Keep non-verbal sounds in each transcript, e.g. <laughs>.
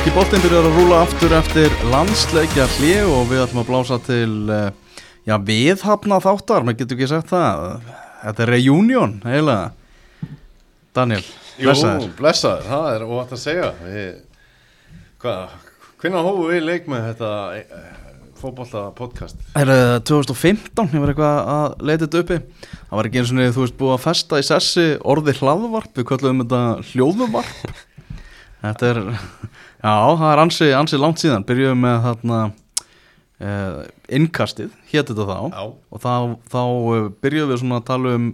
Ennski boltinn byrjar að rúla aftur eftir landsleikja hlið og við ætlum að blása til uh, já, viðhafna þáttar, maður getur ekki sagt það. Þetta er reunion, eiginlega. Daniel, blessaður Jú, blessaður, það er óvægt að segja. Hvernig hófu við leik með þetta fótbolta podcast? Það er 2015, ég var eitthvað að leita þetta uppi? Það var ekki eins og þú veist, búið að festa í sessi orði hlaðvarp, við köllum þetta hljóðuvarp Þetta er, <laughs> já, það er ansi, ansi langt síðan, byrjuðum með þarna uh, innkastið, hétt þetta þá Já. og þá, þá uh, byrjuðum við svona að tala um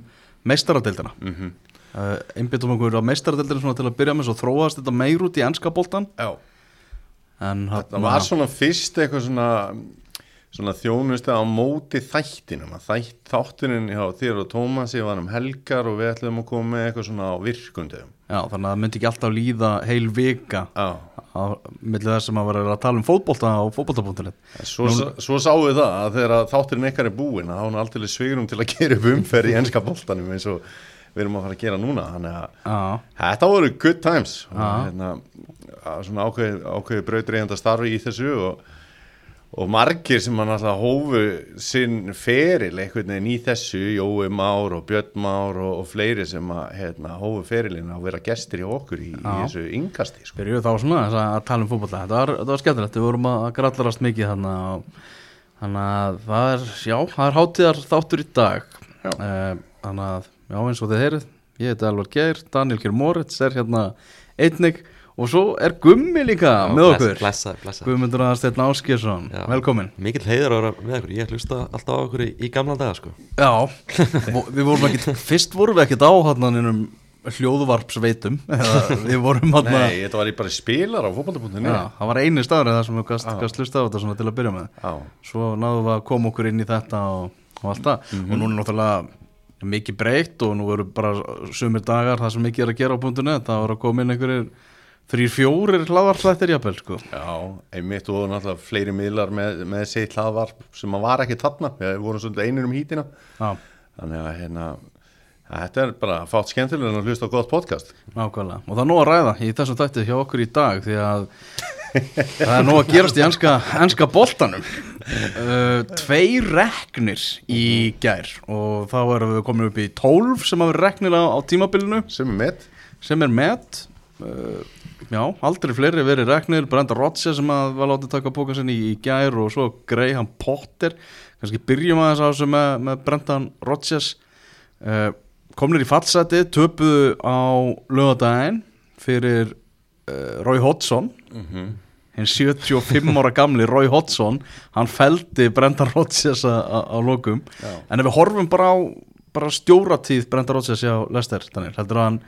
meistaradeildina Mm -hmm. uh, einbyttum okkur á meistaradeildina svona til að byrja með svo þróast þetta meir út í ennska boltan Já, en það var svona fyrst eitthvað svona, svona þjónustu á móti þættinum, að þætt, þátturinn hjá þér og Tómasi var um helgar og við ætlum að koma með eitthvað svona á virkundum. Já, þannig að það myndi ekki alltaf líða heil vika milli þess að maður var að tala um fótbolta á fótbolta.net svo, svo sáum við það að þegar þátturinn ykkar er búinn að hann aldrei svigurum til að <laughs> gera upp umferð í ennska boltanum eins og við erum að fara að gera núna, þannig að Þetta voru good times. Og hérna, svona ákveði, ákveði brautriðanda starfi í þessu og, og margir sem hann alltaf hófu sinn feril einhvern veginn í þessu, Jói Már og Björn Már og, og fleiri sem að hérna, hófu ferilinn að vera gestir í okkur í, í þessu yngasti sko. byrjuðu þá svona að tala um fótbolta. Þetta var, var skemmtilegt, við vorum að grallarast mikið þannig að það er, já, það er hátíðar þáttur í dag. Eh, þannig að, já, eins og þið heyrið ég heiti Elvar Geir, Daniel Geir Moritz er hérna einnig og svo er Gummi líka með okkur. Blessaði, blessaði Guðmundur Aðarsteinn Áskjesson, Já. velkomin Mikill heiður að vera með okkur, ég hlusta alltaf á okkur í, í gamla daga sko. Já, við vorum ekki <laughs> fyrst vorum við ekkert á hann innum hljóðvarpsveitum eða við vorum hann Nei, þetta var ég bara spilar á fótbolta.net Já, það var einu staður þar sem við gast, Já. gast hlusta á þetta svona til að byrja með. Já. Svo náðum við að koma okkur inn í þetta og, og allt það. Mhm. og núna er náttúrulega mikið breytt og nú eru bara sumir dagar það sem mikið er að gera á .net. Það voru að koma inn einhverjir þrýr fjórir hlaðvarpslættir jafnvel sko. Já, einmitt og náttúrulega fleiri miðlar með, með sitt hlaðvarp sem að var ekki þarna, við vorum svolítið einir um hítina. Já, þannig að hérna þetta er bara fátt skemmtilega að hlusta á gott podcast. Nákvæmlega. Og það er nóg að ræða í þessum þætti hjá okkur í dag því að það er nóg að gerast í enska, enska boltanum. Uh, Tveir reknir í gær og þá erum við komin upp í 12 sem hafa reknir á, á tímabilinu. Sem er mitt sem er met. Uh, já, aldrei fleiri verið reknir. Brenda Rodgers sem að var látið taka póka sinni í, í gær og svo Graham Potter. Kannski byrjum aðeins á þessu með, með Brendan Rodgers. Uh, komnir í fallseti töpuðu á lögadaginn fyrir uh, Roy Hodgson. Hinn 75 ára gamli Roy Hodgson hann feldi Brendan Rodgers á lokum. Já. en ef við horfum bara á bara stjóratíð Brendan Rodgers hjá Lester Daniel, heldur að hann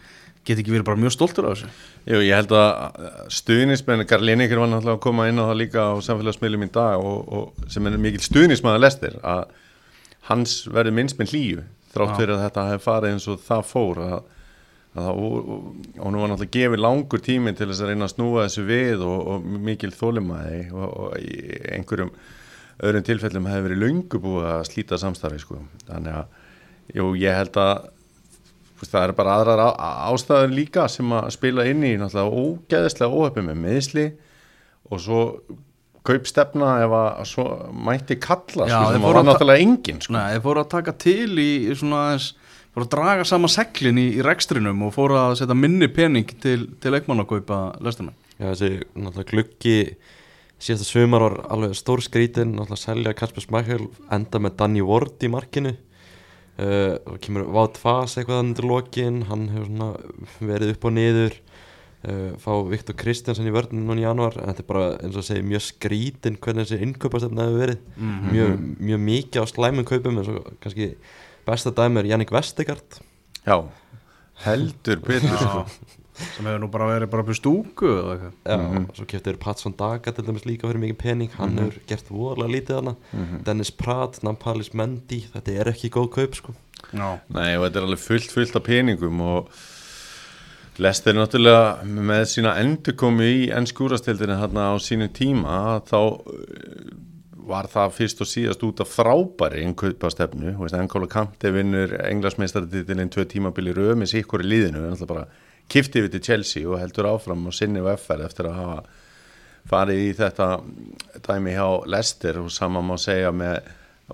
geti ekki verið bara mjög stoltur af þessu Jú, ég held að stuðnismenn Karl Lineker var náttúrulega að koma inn á það líka á samfélagsmiðlum í dag og, og sem er mikil stuðnismæða lestir að hans verður minnst með hlýju þrátt fyrir að þetta hefði farið eins og það fór að, að það, og, og, nú var náttúrulega gefið langur tími til þess að reyna að snúa þessu við og, og mikil þólimaði og, einhverjum öðrum tilfellum hefði verið löngu búið að slíta samstarfi sko. þannig að jú, ég held að það er bara aðrar á, ástæður líka sem að spila inn í náttúrulega ógeðislega óhefni með meðsli og svo kaupstefna ef að svo mætti kalla Já, sko, sem var að náttúrulega engin sko. Nei, þeir fóru að taka til í, í svona aðeins fóru að draga sama seglin í, í rekstrinum og fóru að setja minni pening til, til leikmannakaupa lestina Já, þessi náttúrulega gluggi síðasta sumar var alveg stór skrítin náttúrulega selja Kasper Smækjál enda með Danny Ward í markinu uh, og kemur Vátt Fass eitthvað til lokin hann hefur svona verið upp og niður. Uh, fá Viktor Kristjansson í vörnum núna í januar en þetta er bara eins og segja mjög skrítin hvernig þessi innkaupastefna hefur verið. Mjög, mjög mikið á slæmum kaupum eins og kannski besta dæmi er Jannik Vestegard Já, heldur betur sko. Sem hefur nú bara verið bara upp í stúku eða eitthvað. Já, Mhm. og svo keftir Patson Daga til dæmis líka fyrir mikið pening, hann hefur gert voðalega lítið hana Mhm. Dennis Pratt, Nampalis Mendy þetta er ekki góð kaup sko. Já, Nei, og þetta er alveg fullt, fullt af peningum og Lester náttúrulega með sína endurkomu í ennskúrastildinu þarna á sínu tíma þá uh, var það fyrst og síðast út af frábæri innkaupastefnu, ennkóla Kante vinnur englarsmeistartitilinn tvö tímabili röð með sikkur í líðinu, en alltaf bara kifti við til Chelsea og heldur áfram og sinni FR eftir að hafa farið í þetta dæmi hjá Lester og sama má segja með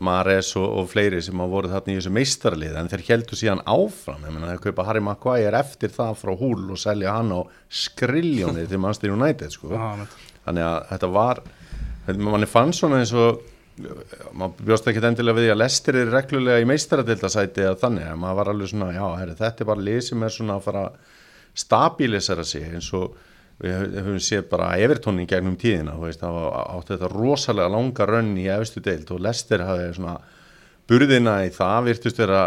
Mares og, og fleiri sem hafa voru þarna í þessu meistarlið en þeir heldur síðan áfram. Ég meina þeir kaupa Harry Maguire eftir það frá húl og selja hann á skriljónið til Manchester United sko. Þannig að þetta var manni fann svona eins og maður bjóst ekki endilega við því að Lester er reglulega í meistaradildasæti eða þannig að maður var alveg svona, já, herri, þetta er bara lið sem er svona að fara að stabilisera sig eins og við höfum séð bara Evertón í gegnum tíðina veist, það var átt þetta rosalega langa rönn í efstu deild og Lester hafði svona burðina í það virtust vera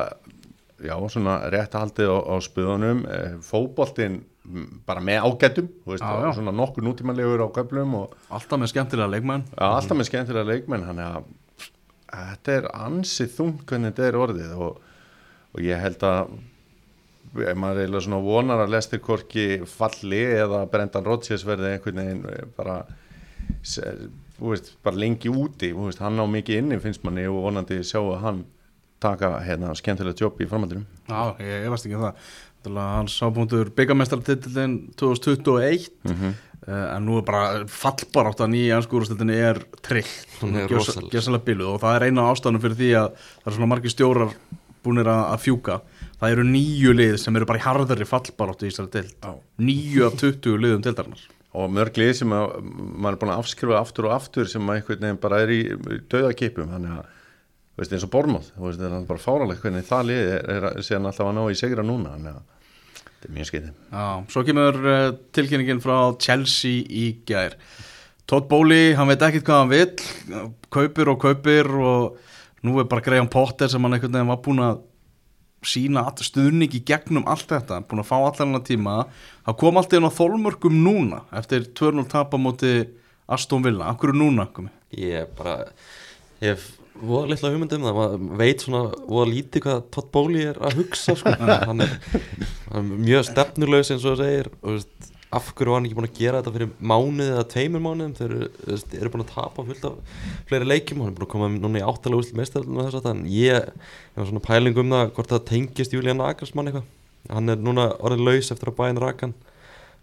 já, svona réttahaldið á, á spöðunum eh, fótboltinn mm, bara með ágættum veist, Já, já. svona nokkur nútímanlegur á köflum og Alltaf með skemmtilega leikmenn Já, alltaf með skemmtilega leikmenn þannig að þetta er ansið þungt hvernig þetta er orðið og, og ég held að ef maður eiginlega svona vonar að Lester Korki falli eða Brendan Rodgers verði einhvern veginn eh, bara þú veist, bara lengi úti veist, hann á mikið inni finnst manni og vonandi sjá að hann taka hérna skemmtilega jobb í framhaldinum Já, ég, ég veist ekki um það. Að hans ábúndur byggamestartitillin 2021 mm Uh, en nú er bara fallbaráttan í anskúrastildinni er trill Hún er biluð og það er eina ástæðanum fyrir því að það er svona margir stjórar búinir að, að fjúka Það eru nýju lið sem eru bara í harðari fallbaráttu í þessari dild. Nýju af 20 liðum dildarinnar og mörg lið sem að, maður er búin að afskrifa aftur og aftur sem að einhvern veginn bara er í döðakipum þannig að veist, eins og Bormóð það er bara fáralegt hvernig það lið er, er, er síðan alltaf að ná í segra núna. Þannig að þetta er mjög skeitið svo kemur uh, tilkynningin frá Chelsea í gær. Todd Bowley, hann veit ekkert hvað hann vill kaupir og kaupir og nú er bara Graham Potter sem hann einhvern veginn var búin að sína stuðning í gegnum allt þetta, búin að fá allar hann tíma það kom allt í hann á þólmörkum núna eftir 2-0 tapa móti Aston Villa, akkur er núna komi? Ég bara Ég hef voða litla hugmynd um það maður veit svona voða lítið hvað Todd Bowley er að hugsa sko. <laughs> hann, er, hann er mjög stefnulegs eins og það segir og veist, af hverju var hann ekki búin að gera þetta fyrir mánuði eða tveimur mánuðum? Þeir eru, eru búin að tapa fullt af fleiri leikjum. Hann er búin að koma núna í áttalega úrslit meistarinn og þess að en ég hef svona pæling um það hvort það tengist Julian Nagelsmann eitthvað. Hann er núna orðin laus eftir að bæinn rakan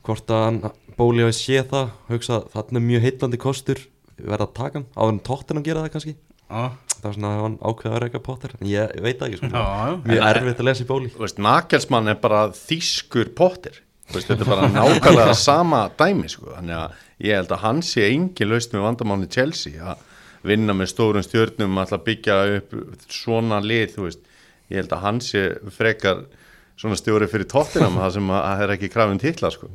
hvort að hann Bóli hafi séð það hugsa að þarna er mjög heitlandi kostur verða að taka hann, áður en tóttin að gera það kannski. Já, það var svona að hann ákveða að reyka Potter. En ég, veit ekki sko. mjög erfitt að lesa í Bóli. Þú veist, Nakelsmann er bara þýskur pottir Þú veist, þetta er bara nákvæmlega sama dæmi sko. þannig að ég held að hann sé engin laust með vandamáni Chelsea að vinna með stórum stjörnum alltaf byggja upp svona lið veist, ég held að hann sé frekar svona stjóri fyrir tóttinam það sem að það er ekki krafin titla sko.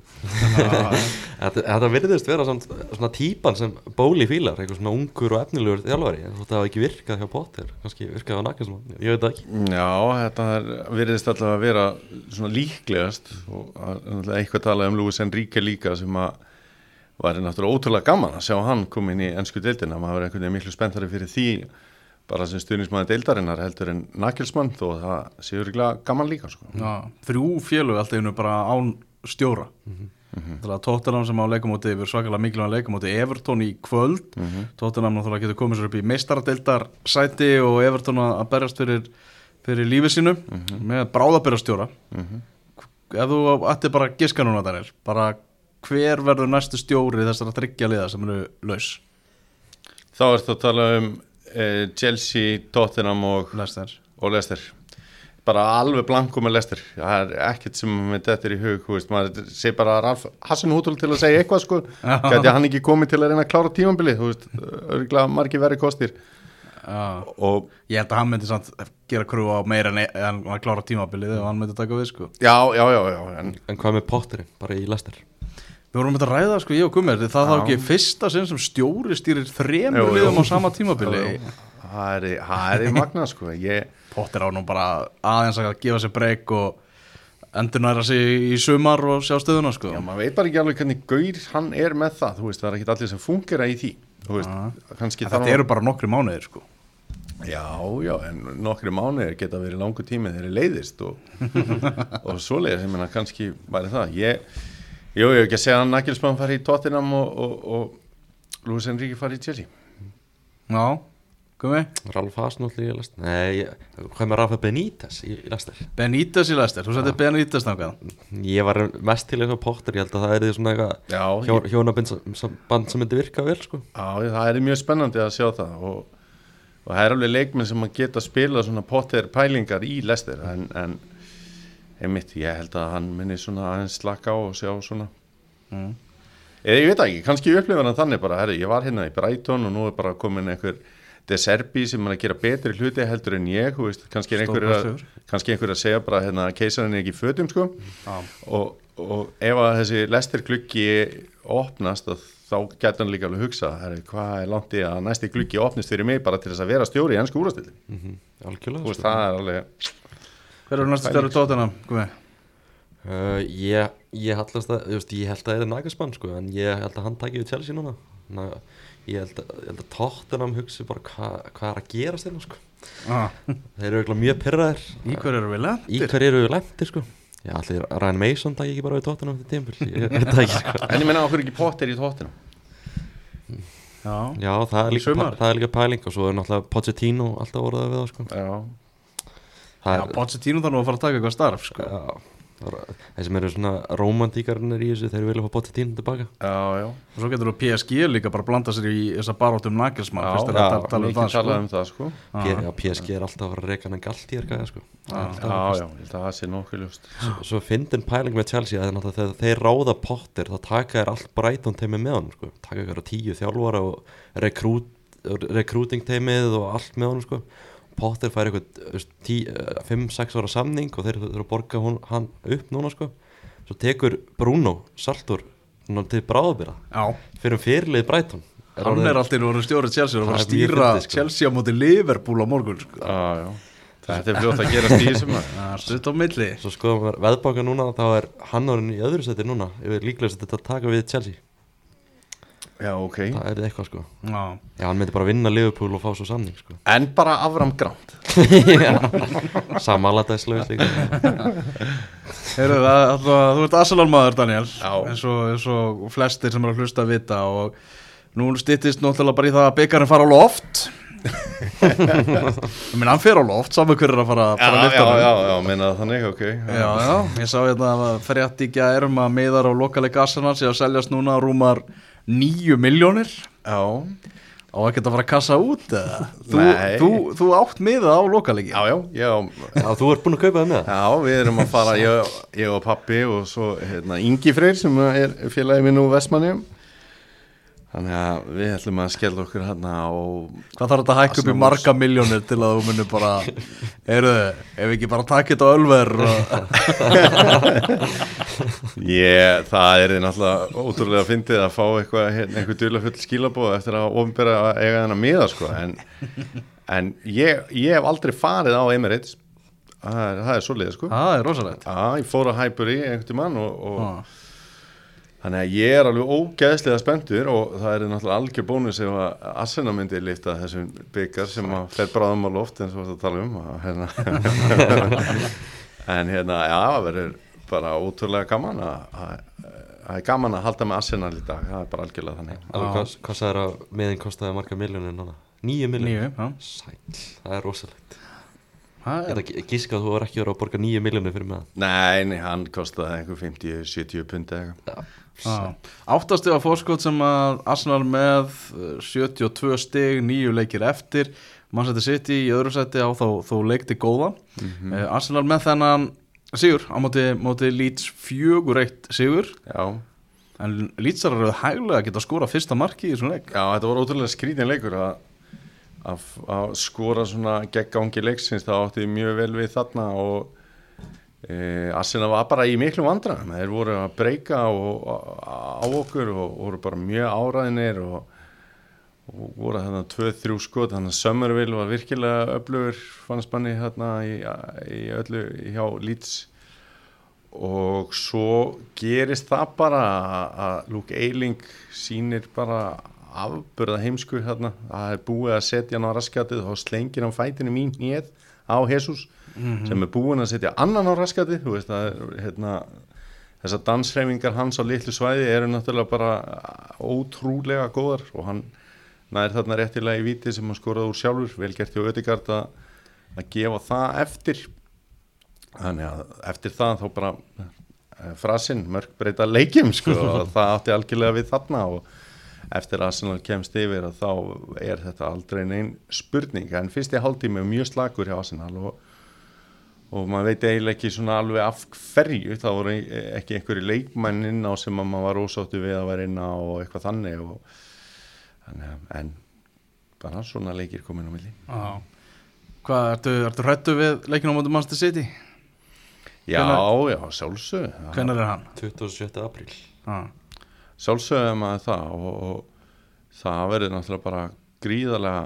<laughs> þetta, virðist vera samt, svona típan sem Bóli fílar, eitthvað svona ungur og efnilegur þjálfari, þetta hafa ekki virkað hjá Potter kannski virkað á Nagelsmann, ég veit ekki. Já, þetta er, virðist alltaf að vera svona líklegast og eitthvað talað um Lúis Enrique líka sem að var náttúrulega ótrúlega gaman að sjá hann koma inn í ennsku deildina, maður er einhvern veginn miklu spenntari fyrir því bara sem stuðnismæði deildarinnar heldur en Nakelsmann þó að það sé örgulega gaman líka sko. Já, þrjú félög alltaf einu bara án stjóra. Það er Tottenham sem á leikumóti yfir svakalega mikilvæg leikumóti Everton í kvöld. Tottenham náttúrulega getur komið sér upp í meistaradeildar sæti og Everton að að berjast fyrir, fyrir lífið sínu með bráðabyrjastjóra ef þú ætti bara giska núna Daniel bara hver verður næstu stjóri þessara þryggja liða sem eru laus? Þá ertu að tala um eh, Chelsea, Tottenham og, Lester og Leicester. Bara alveg blanku með Leicester. Það er ekkert sem með þetta er í hug þú veist, maður sé bara Ralf Hassenhútul til að segja eitthvað sko, <laughs> gæti hann ekki komið til að reyna að klára tímambili, þú veist örgulega margir verið kostir. Já, og ég held að hann myndi samt gera krú á meira en, en að klára tímabilið og hann myndi taka við sko. Já, já, já, já en, en hvað með Potterinn, bara í Lester Við vorum að ræða sko, ég og Gummer, það þá Já. ekki fyrsta sinn sem stjóri stýrir þremur jú. liðum á sama tímabili það er, í- er magna sko ég, Potter á nú bara aðeins að gefa sér breyk og endurnæra sig í sumar og sjá stöðuna sko já, maður veit bara ekki alveg hvernig gaur hann er með það, þú veist, það er ekki allir sem fungera í því, veist, Þetta eru bara nokkri mánuðir sko Já, já, en nokkri mánuðir geta verið langu tími þegar þeir leiðist og, <laughs> og svoleiðis, ég meina kannski væri það. Ég, jú, ég hef ekki að segja að Nakilsmann fari í Tottenham og, og, og Lúis Enrique fari í Chelsea. Já, Gumi, Ralf Hasenholt í lest Nei, ég- hvað með Rafa Benítez í, í lester Benítez í Lester Þú settir Benítez nákað Ég var mest til eitthvað Potter Ég held að það er því svona eitthvað Já, hjó, hjónaband sem myndi virka vel sko. já, það er mjög spennandi að sjá það og, og það er alveg leikmenn sem að geta spila svona potter pælingar í lestir en, en einmitt, ég held að hann minni svona aðeins slaka á og sjá svona mm. eða ég veit ekki, kannski upplifar hann þannig bara, herri, ég var hérna í Brighton og nú er bara komin einhver De Serbi sem er að gera betri hluti heldur en ég, veist, kannski er einhver að, kannski einhver að segja bara hérna, keisarinn er ekki fötum sko Já. og, og ef að þessi lestir gluggi opnast að þá getur hann líka alveg að hugsa herri, hvað er langt í að næsti gluggi opnist fyrir mig bara til þess að vera stjóri í ennsku úrastilli mm -hmm. það er alveg Hver eru næstu stjórið tóttina, Gumi? uh, Ég, ég, hallast að, þú veist, ég held að það er nagasmann sko, En ég held að hann tæki við Chelsea núna Ná, Ég held að, ég held að Tottenham hugsi bara hvað hva er að gerast þeirna sko. Ah, Þeir eru eiginlega mjög pyrraðir í hver eru við Í lendir? hver eru við lendir sko Já, allir Ryan Mason tæki ekki bara við Tottenham þetta tímpil Ég veit það ekki sko <laughs> en ég menna okkur ekki pottir í tóttina Já, Já, það er, Í líka, sumar? það er líka pæling og svo er náttúrulega Pochettino alltaf orðað við það sko. já, Já er, Pochettino þarf nú að fara að taka eitthvað starf sko. já, það er- sem eru svona romantíkarnir í þessu þeir vilja fá Pochettino tilbaka já, já, Og svo getur þú PSG líka bara að blanda sér í þessa baróttum Nagelsmann já, er já, að tala um það talað sko. um það sko já, PSG er alltaf að fara að reyka hann galt í þér gæða sko. Já. já, já, ég held að það sé nokkuð ljóst svo, fyndin pæling með Chelsea að þegar þeir ráða Potter þá taka þér allt Brighton teimið með hann sko. taka þér tíu þjálfara og rekrút, recruiting teimið og allt með hann sko. Potter fær eitthvað 5-6 ára samning og þeir þurfa að borga hún, hann upp núna sko. svo tekur Bruno Saltur til bráðabýra Já, fyrir um fyrirlið Brighton hann er alltaf voru stjórið Chelsea og stýra sko. Chelsea á móti Liverpool á morgun sko. já, já, þetta er fljótt að gerast í þessum maður. Það er stutt á milli Svo skoðum við veðbáka núna þá er hann orðin í öðru seti núna yfir líklegast að taka við Chelsea já, ok. Það er eitthvað sko. Já, Já, hann myndi bara vinna Liverpool og fá svo samning sko. En bara afram gránt <laughs> Samaladæslaus líka Heyrðu, það, alltaf, þú ert Arsenal maður Daniel. Já. eins og, eins og flestir sem eru að hlusta að vita og nú styttist náttúrulega bara í það að byggarinn fara á loft. <laughs> Ég meina hann fer á loft. Saman hver er að fara, já, fara að já, lifta honum. já, já, minna þannig, ok. Já, já, ég sá hérna að frétt í gærum að miðar á lokaleg Arsenal sé að seljast núna rúmar nýju miljónir já, og ekkert að fara að kassa út eða? þú, Nei. þú, þú átt miða á lokalegi. Já, já, já. Já, þú ert búin að kaupa það með það? Já, við erum að fara, ég, ég og pappi og svo hérna, Ingi Freyr sem er félagi minn úr Vestmanni Þannig að við ætlum að skella okkur hérna á Hvað þarf þetta að hækka upp í Arsenal marga miljónir til að þú munir bara Heyrðu, ef ekki bara taka þetta á ölver og... <laughs> <laughs> Ég, það er náttúrulega ótrúlega fyndið að fá eitthvað, hérna, einhver dulafull skilabóð eftir að ofinbera að eiga þennan miða sko en, en ég, ég hef aldrei farið á Emirates það er, er svoleiði sko Það er rosalegt Já, ég fór að Highbury einhvern tímann og, og ah. Þannig að ég er alveg ógeðslega spenntur og það er náttúrulega algjör bónus ef að Arsenal myndi lifta þessum byggar sem að fer bráðum á loft eins og það tala um að, hérna. <laughs> en hérna, já, verður bara ótrúlega gaman að að- það er gaman að halda með Arsenal í dag. Það er bara algjörlega þannig. Hvað, hvað sagður að miðin kostaði marga miljónir núna? Níu miljónir? Sæll, það er rosalegt. Það Ég ætla að gíska að þú er ekki verið að borga níu miljónir fyrir með Nei, nei, hann kostaði einhver 50-70 pund eða eitthvað. Ah. Áttasti á fórskot sem að Arsenal með eh, 72 stig, nýju leikir eftir. Manchester City í öðru seti á þá, þó leikti góða mm Arsenal með þennan sigur á móti, móti Leeds fjögur eitt sigur. Já, en Leeds er að hæglega geta skora fyrsta marki í þessum leik. Já, þetta var ótrúlega skrítin leikur að, að, að skora svona gegn gangi leiksins, það átti mjög vel við þarna og e, Arsenal var bara í miklum vandræðum. Þeir voru að breyka á okkur og voru bara mjög áræðinir og, og voru þarna 2-3 skot, þannig að Summerville var virkilega öflugur fannst manni þarna í, í öllu hjá Leeds. Og svo gerist það bara að- að Luke Eiling sýnir bara afburða heimsku hérna, það er búið að setja hann á raskatið og slengir hann fætinu mín nýð á Jesus sem er búin að setja annan á raskatið. Þú veist er hérna þessar dansreifingar hans á litlu svæði eru náttúrulega bara ótrúlega góðar og hann nær þarna réttilega í víti sem hann skoraði úr sjálfur. Vel gert hjá Ödegard að, að gefa það eftir. Þannig að eftir það þá bara eh, frasinn mörg breyta leikjum sko og <laughs> það átti algjörlega við þarna. Og eftir að Arsenal kemst yfir að þá er þetta aldrei neinn spurning. En fyrsti hálftími er mjög slagur hjá Arsenal og, og maður veit eiginlega ekki svona alveg af hverju. Þá voru ekki einhverju leikmenn inn á sem að maður var ósáttu við að vera inn á og eitthvað þannig. Og, en bara svona leikir komin á milli Já. Hvað, ertu, ertu hrættu við leikinu á móti Manchester City? Já, Hvenær- já, sjálfsög Hvenær er hann? 27. apríl Já. sjálfsögðu maður það og, og það verður náttúrulega bara gríðarlega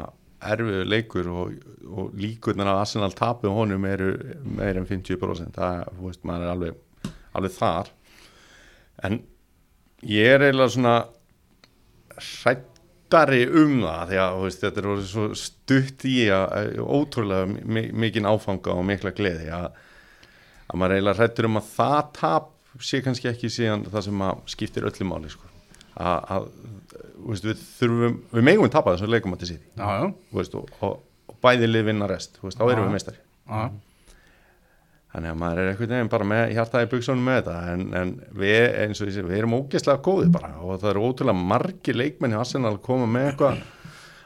erfiður leikur og, og líkurnar að Arsenal tapu honum eru meir en 50% það, þú veist, maður er alveg, alveg þar en ég er eiginlega svona hrættari um það því að veist, þetta er svo stutt í að ótrúlega mi- mikinn áfanga og mikla gleði að, að maður eiginlega hrættur um að það tap sé kannski ekki síðan það sem að skiptir öllu máli sko. að, að veist, við þurfum við megum við tapa þessu leikum að til síði og, og, og bæði lið vinna rest veist, þá erum við meistari Já. Þannig að maður er einhvern veginn bara með hjartaði buksunum með þetta en, en við, eins og ég sé, við erum ógeðslega góði bara og það eru ótrúlega margir leikmenn í Arsenal að koma með eitthvað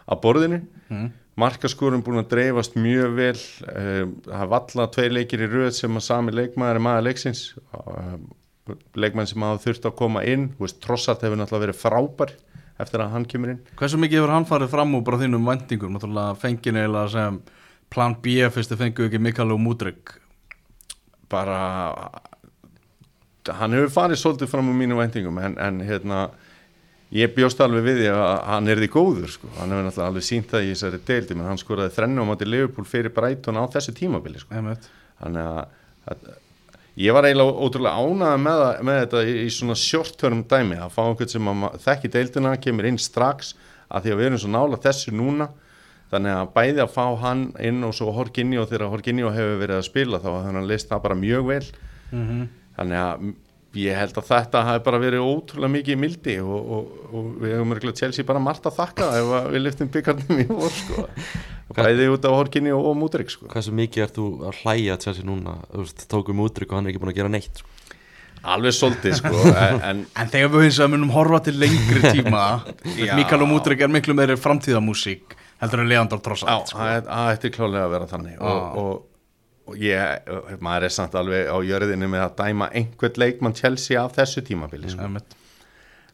að borðinu Mm. markaskórum búin að dreifast mjög vel uh, það er valla tveir leikir í röð sem að sami leikmaður er maður leiksins uh, leikmenn sem hafa þurft að koma inn Trossart hefur náttúrulega verið frábær eftir að hann kemur inn Hversu mikið hefur hann farið fram úr bara þínum vendingum? Náttúrulega eiginlega sem plan B fyrst þið fengu ekki Mikael og Múdrygg bara hann hefur farið svolítið fram úr mínu væntingum en, en hérna ég bjóst alveg við því að hann er því góður sko. hann hefur náttúrulega alveg sínt það í þessari deildi menn hann skoraði þrennu á móti Liverpool fyrir Brighton á þessu tímabili sko. Þannig að, að ég var eiginlega ótrúlega ánægð með, með þetta í, í svona short term dæmi að fá einhvern sem að þekki deildina kemur inn strax að því að við erum svo nála þessu núna þannig að bæði að fá hann inn og svo Horginjó þegar Horginjó hefur verið að spila þá hefur hann list það bara mjög vel Mm þannig að ég held að þetta hafi bara verið ótrúlega mikið mildi og, og, og við hefum örgulega Chelsea bara margt að þakka ef að við lyftum byggarnum í vor sko. <laughs> bæði út af Horkinni og, og Múdrik sko. Hversu mikið ert þú að hlæja þessi núna tókum útrygg og hann er ekki búin að gera neitt sko. alveg svolítið sko. <laughs> en, en En þegar við hins vegar munum horfa til lengri tíma. <laughs> Mikael og Múdrygg er miklu meiri framtíðamúsík heldur en Leandor Já, Trossart sko. það það ætti klálega að vera þannig. Og, og, og ég, maður er samt alveg á jörðinu með að dæma einhvern leikmann Chelsea af þessu tímabili sko.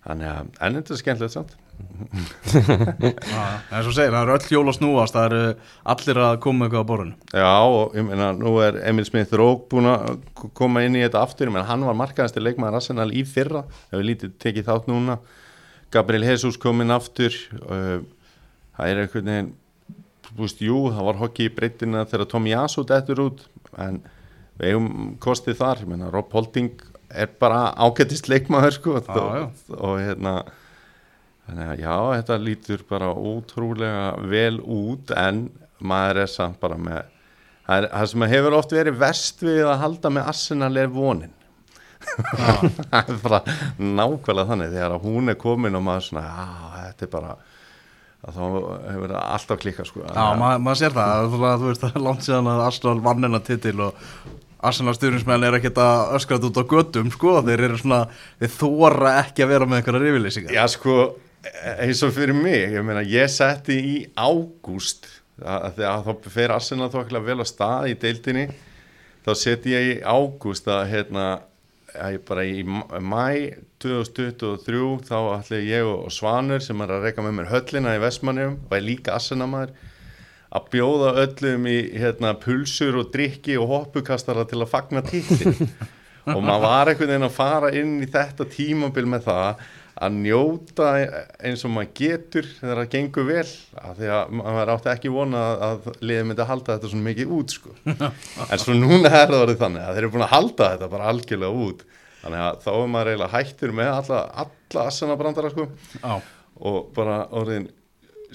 Þannig að, en þetta er skemmtilegt samt. <laughs> Já, En svo segir, það eru öll hjól að snúast það eru allir að koma eitthvað á borðinu. Já, og ég meina, nú er Emil Smith Rók búin að koma inn í þetta aftur, menn hann var markaðasti leikmaður Arsenal í fyrra, hefur lítið tekið þátt núna, Gabriel Jesus kom inn aftur, uh, það er einhvern veginn, þú veist, jú, það var hokki í breytina þegar Tom Yasu dettur út, en við eigum kostið þar, ég meina, Rob Holding er bara ágættist leikmaður, sko, já. og, og hérna, Þannig að já, þetta lítur bara ótrúlega vel út en maður er samt bara með það, er, það sem hefur oft verið verst við að halda með Arsenal er vonin. <laughs> Það er bara nákvæmlega þannig þegar hún er komin og maður svona, já, þetta er bara að þá hefur það alltaf klikkað sko. Já, maður mað sér það, þú þú veist það er langt síðan að Arsenal vann hennar titil og Arsenal styrningsmenn er ekkert að öskrat út á göttum, sko, þeir eru svona þeir þóra ekki að vera með einhverja rifilýsingar Já, sko, eins og fyrir mig, ég meina, ég setti í ágúst, að þegar þá fer Arsenal þokkilega vel á stað í deildinni, þá setti ég í ágúst að, hérna, að bara í mæ 2023, þá ætli ég og Svanur sem er að reyka með mér höllina í Vestmannum, er líka Arsenal-maður, að bjóða öllum í hérna, pulsur og drikki og hoppukastara til að fagna titil <laughs> og maður var einhvern veginn að fara inn í þetta tímabil með það að njóta eins og maður getur þegar það gengur vel. Af því að maður átti ekki vona að, að liðið myndi að halda þetta svona mikið út sko. <laughs> en svo núna er það orðið þannig að þeir eru búin að halda þetta bara algjörlega út. Þannig að þá er maður eiginlega hættur með alla, alla assana brandara sko og bara orðin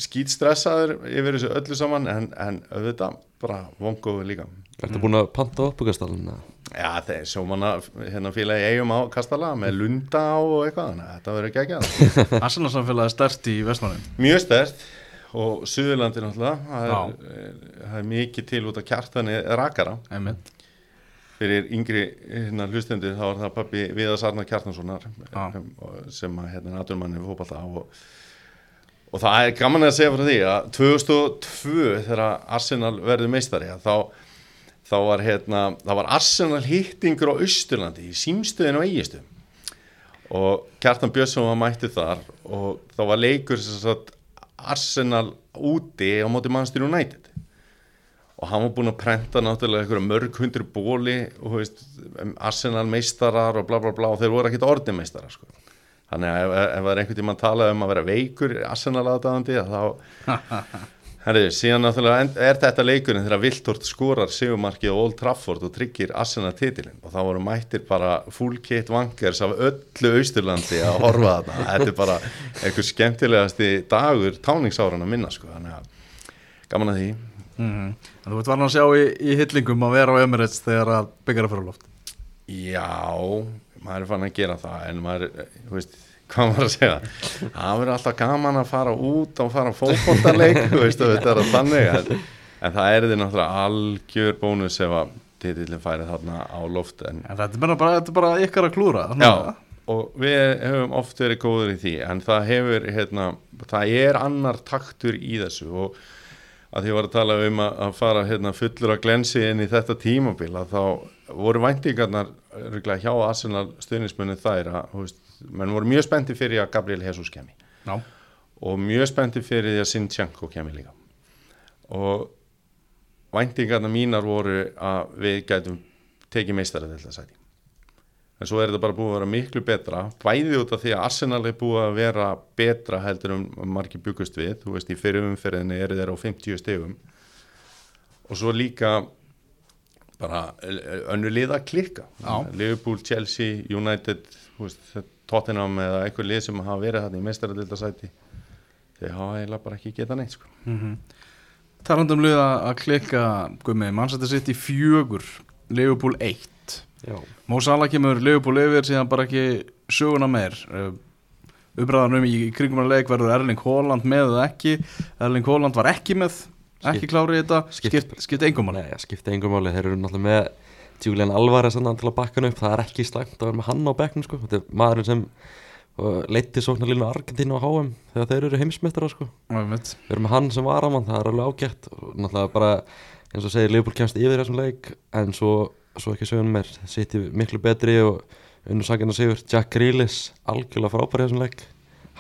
skýtstressaður yfir þessu öllu saman en, en auðvitað bara vongóður líka. Ertu búin að panta uppbúkastalinn? Já, þeir svo manna hérna félagi eigum á Kastala með lunda á og eitthvað þannig að þetta verður ekki ekki <laughs> Arsenal samfélagi er stert í Vestmannin Mjög stert og Suðurlandi náttúrulega það er, það er mikið til út af kjartani rakara. Einmitt. Fyrir yngri hérna, hlustendur þá er það pappi Viðars Arnar Kjartanssonar Já. sem að hérna naturmanni fótballta og, og það er gaman að segja frá því að 2002 þegar Arsenal verður meistari þá, þá var hérna var Arsenal hittingur á Austurlandi í símstöðinu og eigistöðum og Kjartan Björnsson var mættið þar og þá var leikur sagt Arsenal úti á móti Manchester United og hann var búinn að prenta náttúrulega einhverja mörg hundru bóli og veist, Arsenal meistarar og bla bla bla og þeir voru ekkit orðin meistarar sko. Þannig að ef, það er einhvern tímann talað um að vera veikur Arsenal aðdáðandi þá <laughs> Herri, síðan náttúrulega er þetta leikurinn þegar Viltort skorar sigumarkið á Old Trafford og tryggir Arsenal titilinn. Og þá voru mættir bara full kit vankers af öllu Austurlandi að horfa þarna. <laughs> Þetta er bara einhver skemmtilegasti dagur táningsáran að minna sko. þannig að gaman að því. Mm Þú veit var hann að sjá í, í hyllingum að vera á Emirates þegar að byggja að fyrir loft. Já, maður er fann að gera það en maður, þú veist, hvað maður að segja? Það verður alltaf gaman að fara út og fara veist, þetta er að þannig en, en það er því náttúrulega algjör bónus ef að titillin færi þarna á loft en En þetta er bara, þetta er bara ykkar að klúra Já, og við hefum oft verið góður í því en það hefur, hérna, það er annar taktur í þessu og að því ég var að tala um að, að fara hérna, fullur að glensi inn í þetta tímabil að þá voru væntingarnar örugglega hjá Arsenal stuðnismunni þær að, þú veist, menn voru mjög spennti fyrir að Gabriel Jesus kemi Já, og mjög spennti fyrir því að Sinchenko kemi líka. Og væntingarnar mínar voru að við gætum tekið meistarið til þess að en svo er þetta bara búið að vera miklu betra bæði út af því að Arsenal er búið að vera betra heldur um margir byggust við. Þú veist í fyrir umferðinni eru þeir á 50 stegum og svo líka bara önnu lið að klikka. Já. Liverpool, Chelsea, United þú veist, Tottenham eða einhver lið sem hafa verið þarna í meistaradildasæti þeir hafa eiginlega bara ekki getað neitt sko. talandum lið að að klikka Gummi, mannsætti sitt í fjögur Liverpool 1 Já, Mó Salah kemur Liverpool yfir síðan bara ekki söguna meir. Umræðanum í, í kringum að leik verður Erling Haaland með eða ekki. Erling Haaland var ekki með ekki klárið þetta, skipt- skipt, skipt engum máli. Nei, það skipti engum máli, þeir eru náttúrulega með Julian Alvarez til að bakka hann upp. Það er ekki slæmt að vera með hann á bekknum sko. þetta er maðurinn sem uh, leiti sóknarlínu Argentínu á HM þegar þeir eru heimsmeistara sko. Við erum með hann sem varamann, það er alveg ágætt. Og náttúrulega bara, eins og segir Leopold kemst yfir þessum leik, en svo svo ekki sögum mér, sitt miklu betri og unnur sakinn að segur Jack Grealish, algjörlega frábæri þessum leik.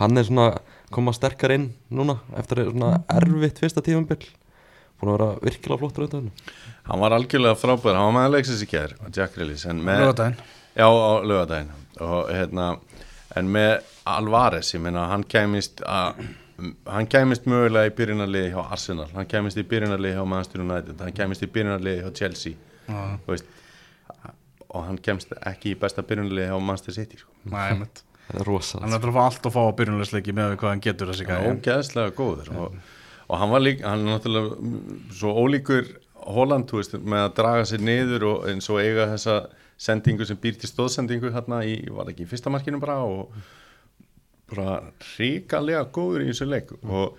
Hann er svona koma sterkar inn núna, eftir svona erfitt fyrsta tífambil búin að vera virkilega flottur auðvitað hann var algjörlega frábær, hann var með að leiksins í kjær Jack Grealish, en með Laugardaginn. Já, á lögadaginn og hérna, en með Alvarez, ég meina, hann kæmist að hann kæmist mögulega í byrjunarliði hjá Arsenal, hann kæmist í byrjunarliði hjá Manchester United, hann kæmist í byrjunarliði hjá Chelsea, Já, þú veist og hann kemst ekki í besta byrjunarliði hjá Manchester City, sko. nei, það er rosa Hann er að fá allt að fá að byrjunleisleiki með hvað hann getur þessi gæði ógeðslega góður. Og, og hann var líka, hann er náttúrulega svo ólíkur Holland, þú veist, með að draga sér niður og eins og eiga þessa sendingu sem býr til stóðsendingu hérna í, var ekki í fyrsta markinu bara og bara ríkalega góður í þessu leik. Og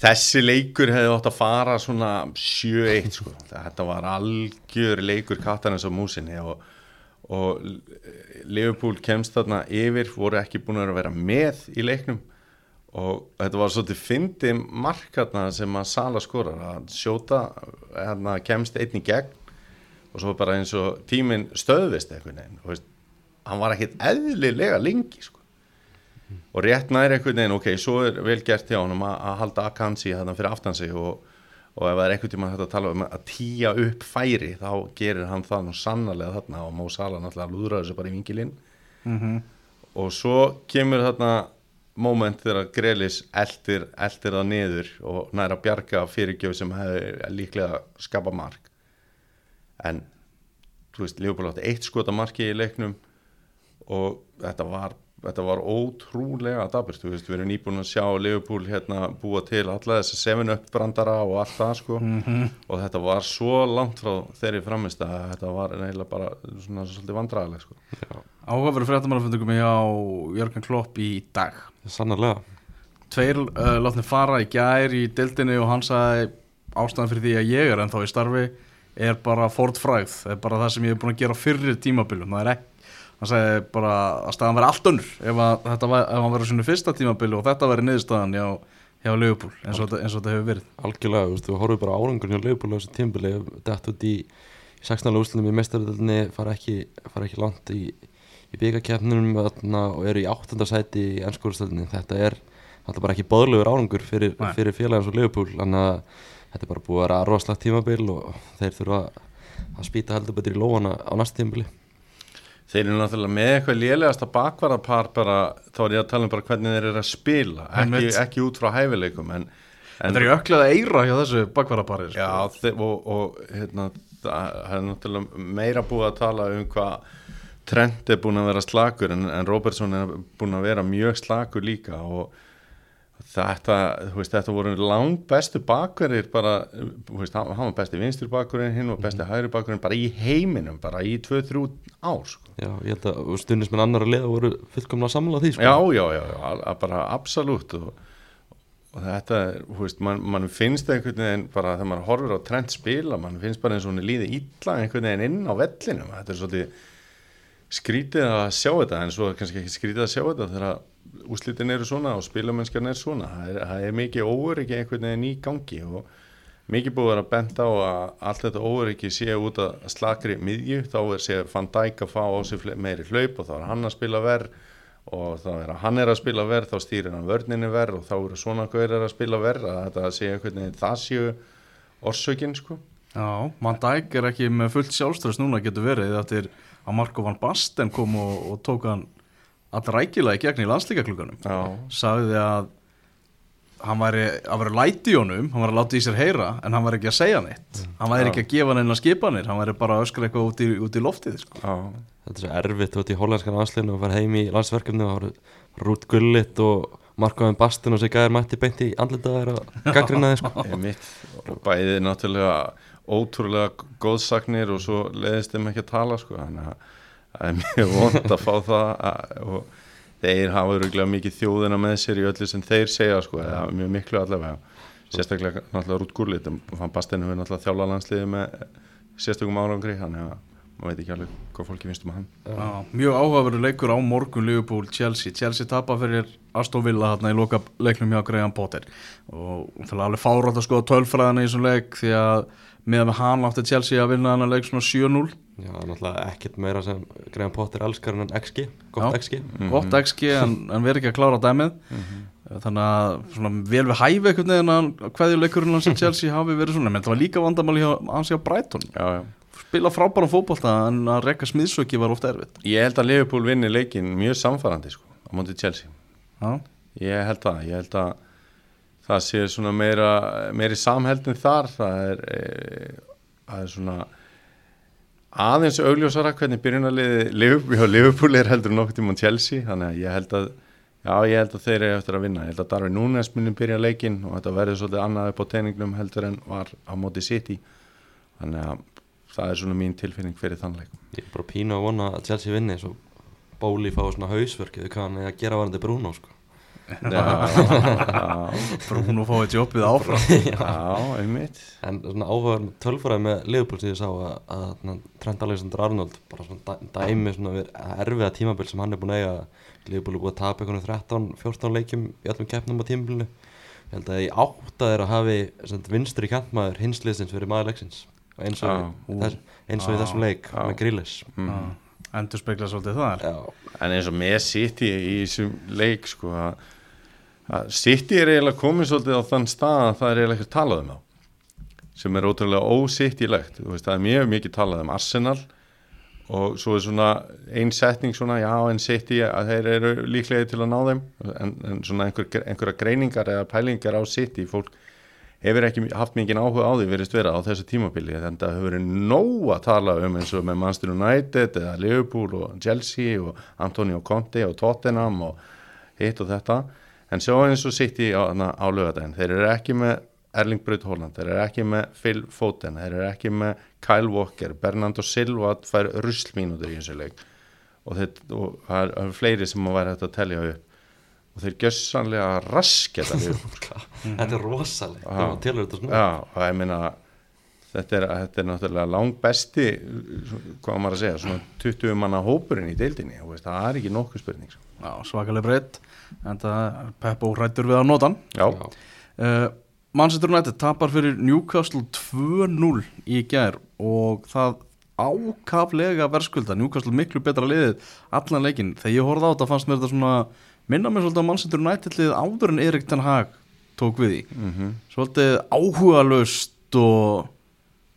þessi leikur hefði átt að fara svona 7-1 sko, þetta var algjör leikur kattarins á músinni og, og Liverpool kemst þarna yfir, voru ekki búin að vera með í leiknum og þetta var svolítið fyndi markarna sem að Sala skorar. Að sjóta, hérna kemst einn í gegn og svo bara eins og tíminn stöðvist einhvern veginn, og veist, hann var ekkit eðlilega lengi sko. Og rétt næri einhvern veginn, ok, svo er vel gert hjá honum að, halda Akansi þarna fyrir aftan sig og, og ef það er einhvern tíma hægt að tala um að tíja upp færi þá gerir hann það nú sannarlega þarna og Mó Sala náttúrulega lúðrar þessu bara í vingilinn Mhm. og svo kemur þarna moment þegar Grelis eldir, eldir það niður og næra að bjarga fyrirgjöf sem hefði líklega skapa mark. En þú veist, Leopold átti eitt skota marki í leiknum og þetta var þetta var ótrúlega daburt, þú veist, við erum nýbúin að sjá Liverpool hérna búa til alla þessa 7-up brandara og allt það sko. Mhm. og þetta var svo langt frá þeirri framist að þetta var eiginlega bara svona svolítið vandræðileg sko. Áhugaveru fréttamannafundum hjá Jörgen Klopp í dag Sannarlega. Tveir uh, látni fara í gær í dildinni og hann sagði ástæðan fyrir því að ég er ennþá í starfi er bara Ford frægð, það er bara það sem ég hef búin að gera fyrir tímabilum, það er ekki hann sagði bara að staðan verði allt önnur ef, að, þetta var, ef hann verið svona fyrsta tímabilu og þetta verið niðurstaðan hjá, hjá Leopold eins og, þetta- eins og þetta hefur verið. Algjörlega, þú veist, þú horfum bara árangurinn hjá Leopold á þessu tímbili, dætt út í 16. úrslutum í mestaröldinni fara ekki, fara ekki langt í, í byggakeppnunum og eru í 8. sæti í ennskúrstöldinni þetta er alltaf bara ekki bóðlegur árangur fyrir, fyrir félagans og Leopold þannig að þetta er bara búið að vera rosalegt tímabil og þeir þurfa að spýta heldur betur í lóana á næsta tímabili. Þeir eru náttúrulega með eitthvað lélegasta bakvarðarpar bara, þá er ég að tala um bara hvernig þeir eru að spila, ekki, ekki út frá hæfileikum en, en Þetta er jöklað eira hjá þessu bakvarapari Já, þeir, og, og hérna, það er náttúrulega meira búið að tala um hvað Trent er búin að vera slakur en, en Robertson er búin að vera mjög slakur líka og þetta, þú veist, þetta voru lang bestu bakverðir bara, þú veist, hann var besti vinstur bakverðin, hinn var besti hægri bakverðin bara í heiminum, bara í 2-3 ár, sko. Já, ég held að stundismenn annar að liða voru fullkomna að samla því sko. Já, já, já, já, bara absolutt og, og þetta, er, þú veist, mann man finnst einhvern veginn bara þegar maður horfir á trend spila, mann finnst bara eins og hún líði illa einhvern veginn inn á vellinum, þetta er svolítið skrítið að sjá þetta en svo er kannski ekki skrítið að sjá þetta þegar úslitin eru svona og spilamennskjarn er svona. Það er, það er mikið óöryggi einhvern veginn í gangi og mikið búið að vera bent á að allt þetta óöryggi sé út að slakri miðju, þá er sé Van Dijk að fá á sig meiri hlaup og þá er hann að spila verð og þá er að hann er að spila verð þá stýrir hann vörninni verð og þá eru svona gauðir að spila verð að þetta sé einhvern veginn það séu orsökin sko. Já, Van Dijk er ekki með fullt sjálfströðs núna getur verið eftir að Marko Van Basten kom og, og tók hann allrækilega í gegn í landslíkaklúkanum Já, sagði að hann væri að vera læti í honum hann var að láta í sér heyra en hann væri ekki að segja neitt. Hann væri ekki að gefa neina skipanir hann væri bara að öskra eitthvað út í, út í loftið sko. já, Þetta er svo erfitt út í hollenskan aðsliðinu og fara heim í landsverkefni og það Rút Gullit og Markoðin Bastin og sér gæðir mætti beint í andlitaðir að gaggrina þið sko. ég mitt og bæði náttúrulega ótrúlega góðsagnir og svo leiðist þeim ekki að tala sko þannig að það <laughs> er mjög vond að fá það að, og þeir hafa öruglega mikið þjóðina með sér í öllu sem þeir segja sko, eða mjög miklu allavega. Sérstaklega náttúrulega Rút Gullit hann Bastinu við náttúrulega þjála landsliði með sérstökum árangri þannig að maður veit ekki alveg hvað fólki finnst um hann. Já, mjög áhugaverður leikur á morgun Liverpool Chelsea, Chelsea tapa fyrir Aston Villa hérna í loka leiknum hjá Graham Potter. Og það er alveg fárátt að skoða tölfræðina í þessum leik því að meðan með hann átti Chelsea að vinna þennan leik svona 7-0 Já, er náttúrulega ekkert meira sem Graham Potter elskar en XG, gott Já. XG gott XG en, en verið ekki að klára dæmið. Þannig að svona, vel við hæfi einhvern veginn að hverju leikurinn hans í <laughs> Chelsea hafi verið svona, menn það var líka vandamáli hjá, hans hjá Brighton, já, já. spila frábæra fótbolta en að rekka smiðsöki var ofta erfitt. Ég held að Liverpool vinni leikin mjög samfærandi sko, á móti Chelsea. Já, Ég held það, ég held að það sé svona meira, meiri samheldin þar, það er, e, það er svona aðeins augljósara hvernig byrjunarliði Liverpool, já, Liverpool er heldur nokkuð tíma Chelsea, þannig að ég held að já, ég held að þeir eru eftir að vinna, ég held að Darvin Núnes muni byrja leikinn og þetta verður svolítið annað upp á teiningnum heldur en var á móti City, þannig að það er svona mín tilfinning fyrir þann leik. Ég er bara pínu að vona að Chelsea vinni svo Bóli fá svona hausverk við hvað hann er að gera varandi Bruno sko. Já, já, Bruno fáið jobbið áfram <laughs> já, einmitt. En svona áhugaður með tölfræði með Liverpool sem ég sá að, að, að Trent Alexander Arnold bara svona dæ- dæmi svona erfiða tímabil sem hann er búin að eiga Liverpool er búin að tapa einhvern 13-14 leikjum í öllum keppnum á tímabilinu ég held að í átta er að hafi sem, vinstri kantmaður hinsliðsins verið maður leiksins og eins og, Já. þess, eins og í Já. þessum leik Já. með Grílis Mm. endur spekla svolítið það Já, en eins og með City í þessum leik sko að, að City er eiginlega komið svolítið á þann stað að það er eiginlega ekki talað um þá sem er ótrúlega ósittilegt það er mjög mikið talað um Arsenal og svo er svona ein setning svona já en City að þeir eru líklega til að ná þeim en, en svona einhver, einhverja greiningar eða pælingar á City fólk hefur ekki haft mikið áhuga á því verist vera á þessu tímabili en það hefur verið nóg að tala um eins og með Manchester United eða Liverpool og Chelsea og Antonio Conte og Tottenham og hitt og þetta en sjá eins og sitt í á, á lögadaginn þeir eru ekki með Erling Braut Holland þeir eru ekki með Phil Foden þeir eru ekki með Kyle Walker. Bernardo Silva fær ruslmínútur í þessu leik. Og, þeir, og það er- fleiri sem að væri hægt að telja upp. Og þeir gjössanlega rasketa Liverpool <laughs> Þetta er rosalega tilur þetta svona Já, og ég meina þetta er, þetta er náttúrulega lang besti hvað á maður að segja, svona 20 manna hópurinn í deildinni, veist, það er ekki nokkuð spurning sko. Já, svakalega breytt en það er Peppo rættur við að nota hann. Já, uh, Manchester United tapar fyrir Newcastle 2-0 í gær og það ákaflega verðskulda. Newcastle miklu betra liðið allan leikin þegar ég horfði á þetta fannst mér þetta svona minna mér svolítið á Manchester United liðið áður en Erik Ten Hag tók við í mm svolítið áhugalust og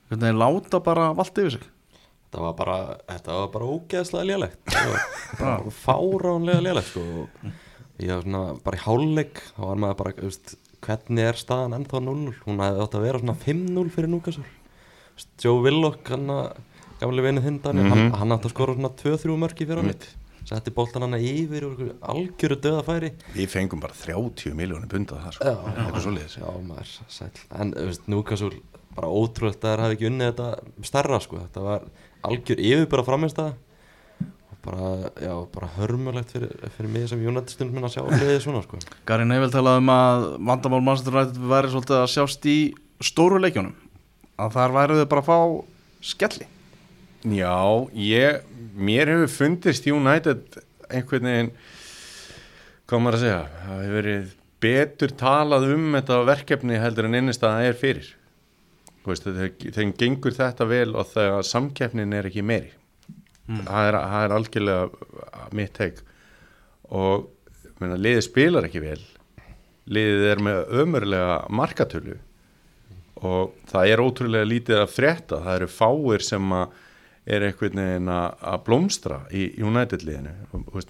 hvernig, láta bara vallt yfir sig? Þetta var bara, þetta var bara ógeðslega var <laughs> bara fáránlega lélegt sko. ég var svona bara í hálfleik þá var maður bara, veist, hvernig er staðan ennþá 0-0, hún hefði átt að vera svona 5-0 fyrir Núkasur Joe Willock, hann að gamli vinið þinn Daniel, hann, hann átt að skora svona 2-3 mörk í fyrir Einmitt. setti boltan hann yfir og algjöru döðafæri við fengum bara 30 miljónir bundað það, sko, eitthvað svo liðis Já, maður, sæl En, Núkasúl, bara ótrúlegt að þær hafi ekki unnið þetta stærra, sko. Þetta var algjör yfirbara framist og bara, já, bara hörmulegt fyrir, fyrir mig sem United stund minn að sjá liðið svona, sko. Gary Neville talaði um að vandamál Manchester United væri svolítið að sjást í stóru leikjónum að þar væri þau bara að fá skelli. Já, ég, mér hefur fundist United einhvern veginn hvað maður að segja það hefur verið betur talað um þetta verkefni heldur en einnist að það er fyrir veist, þeim, þeim gengur þetta vel og þegar samkeppnin er ekki meiri. Það, er, það er algjörlega mitt teik og meina, liðið spilar ekki vel. Liðið er með ömurlega markatölu. Og það er ótrúlega lítið að frétta. Það eru fáir sem að er einhvern veginn að blómstra í United liðinu.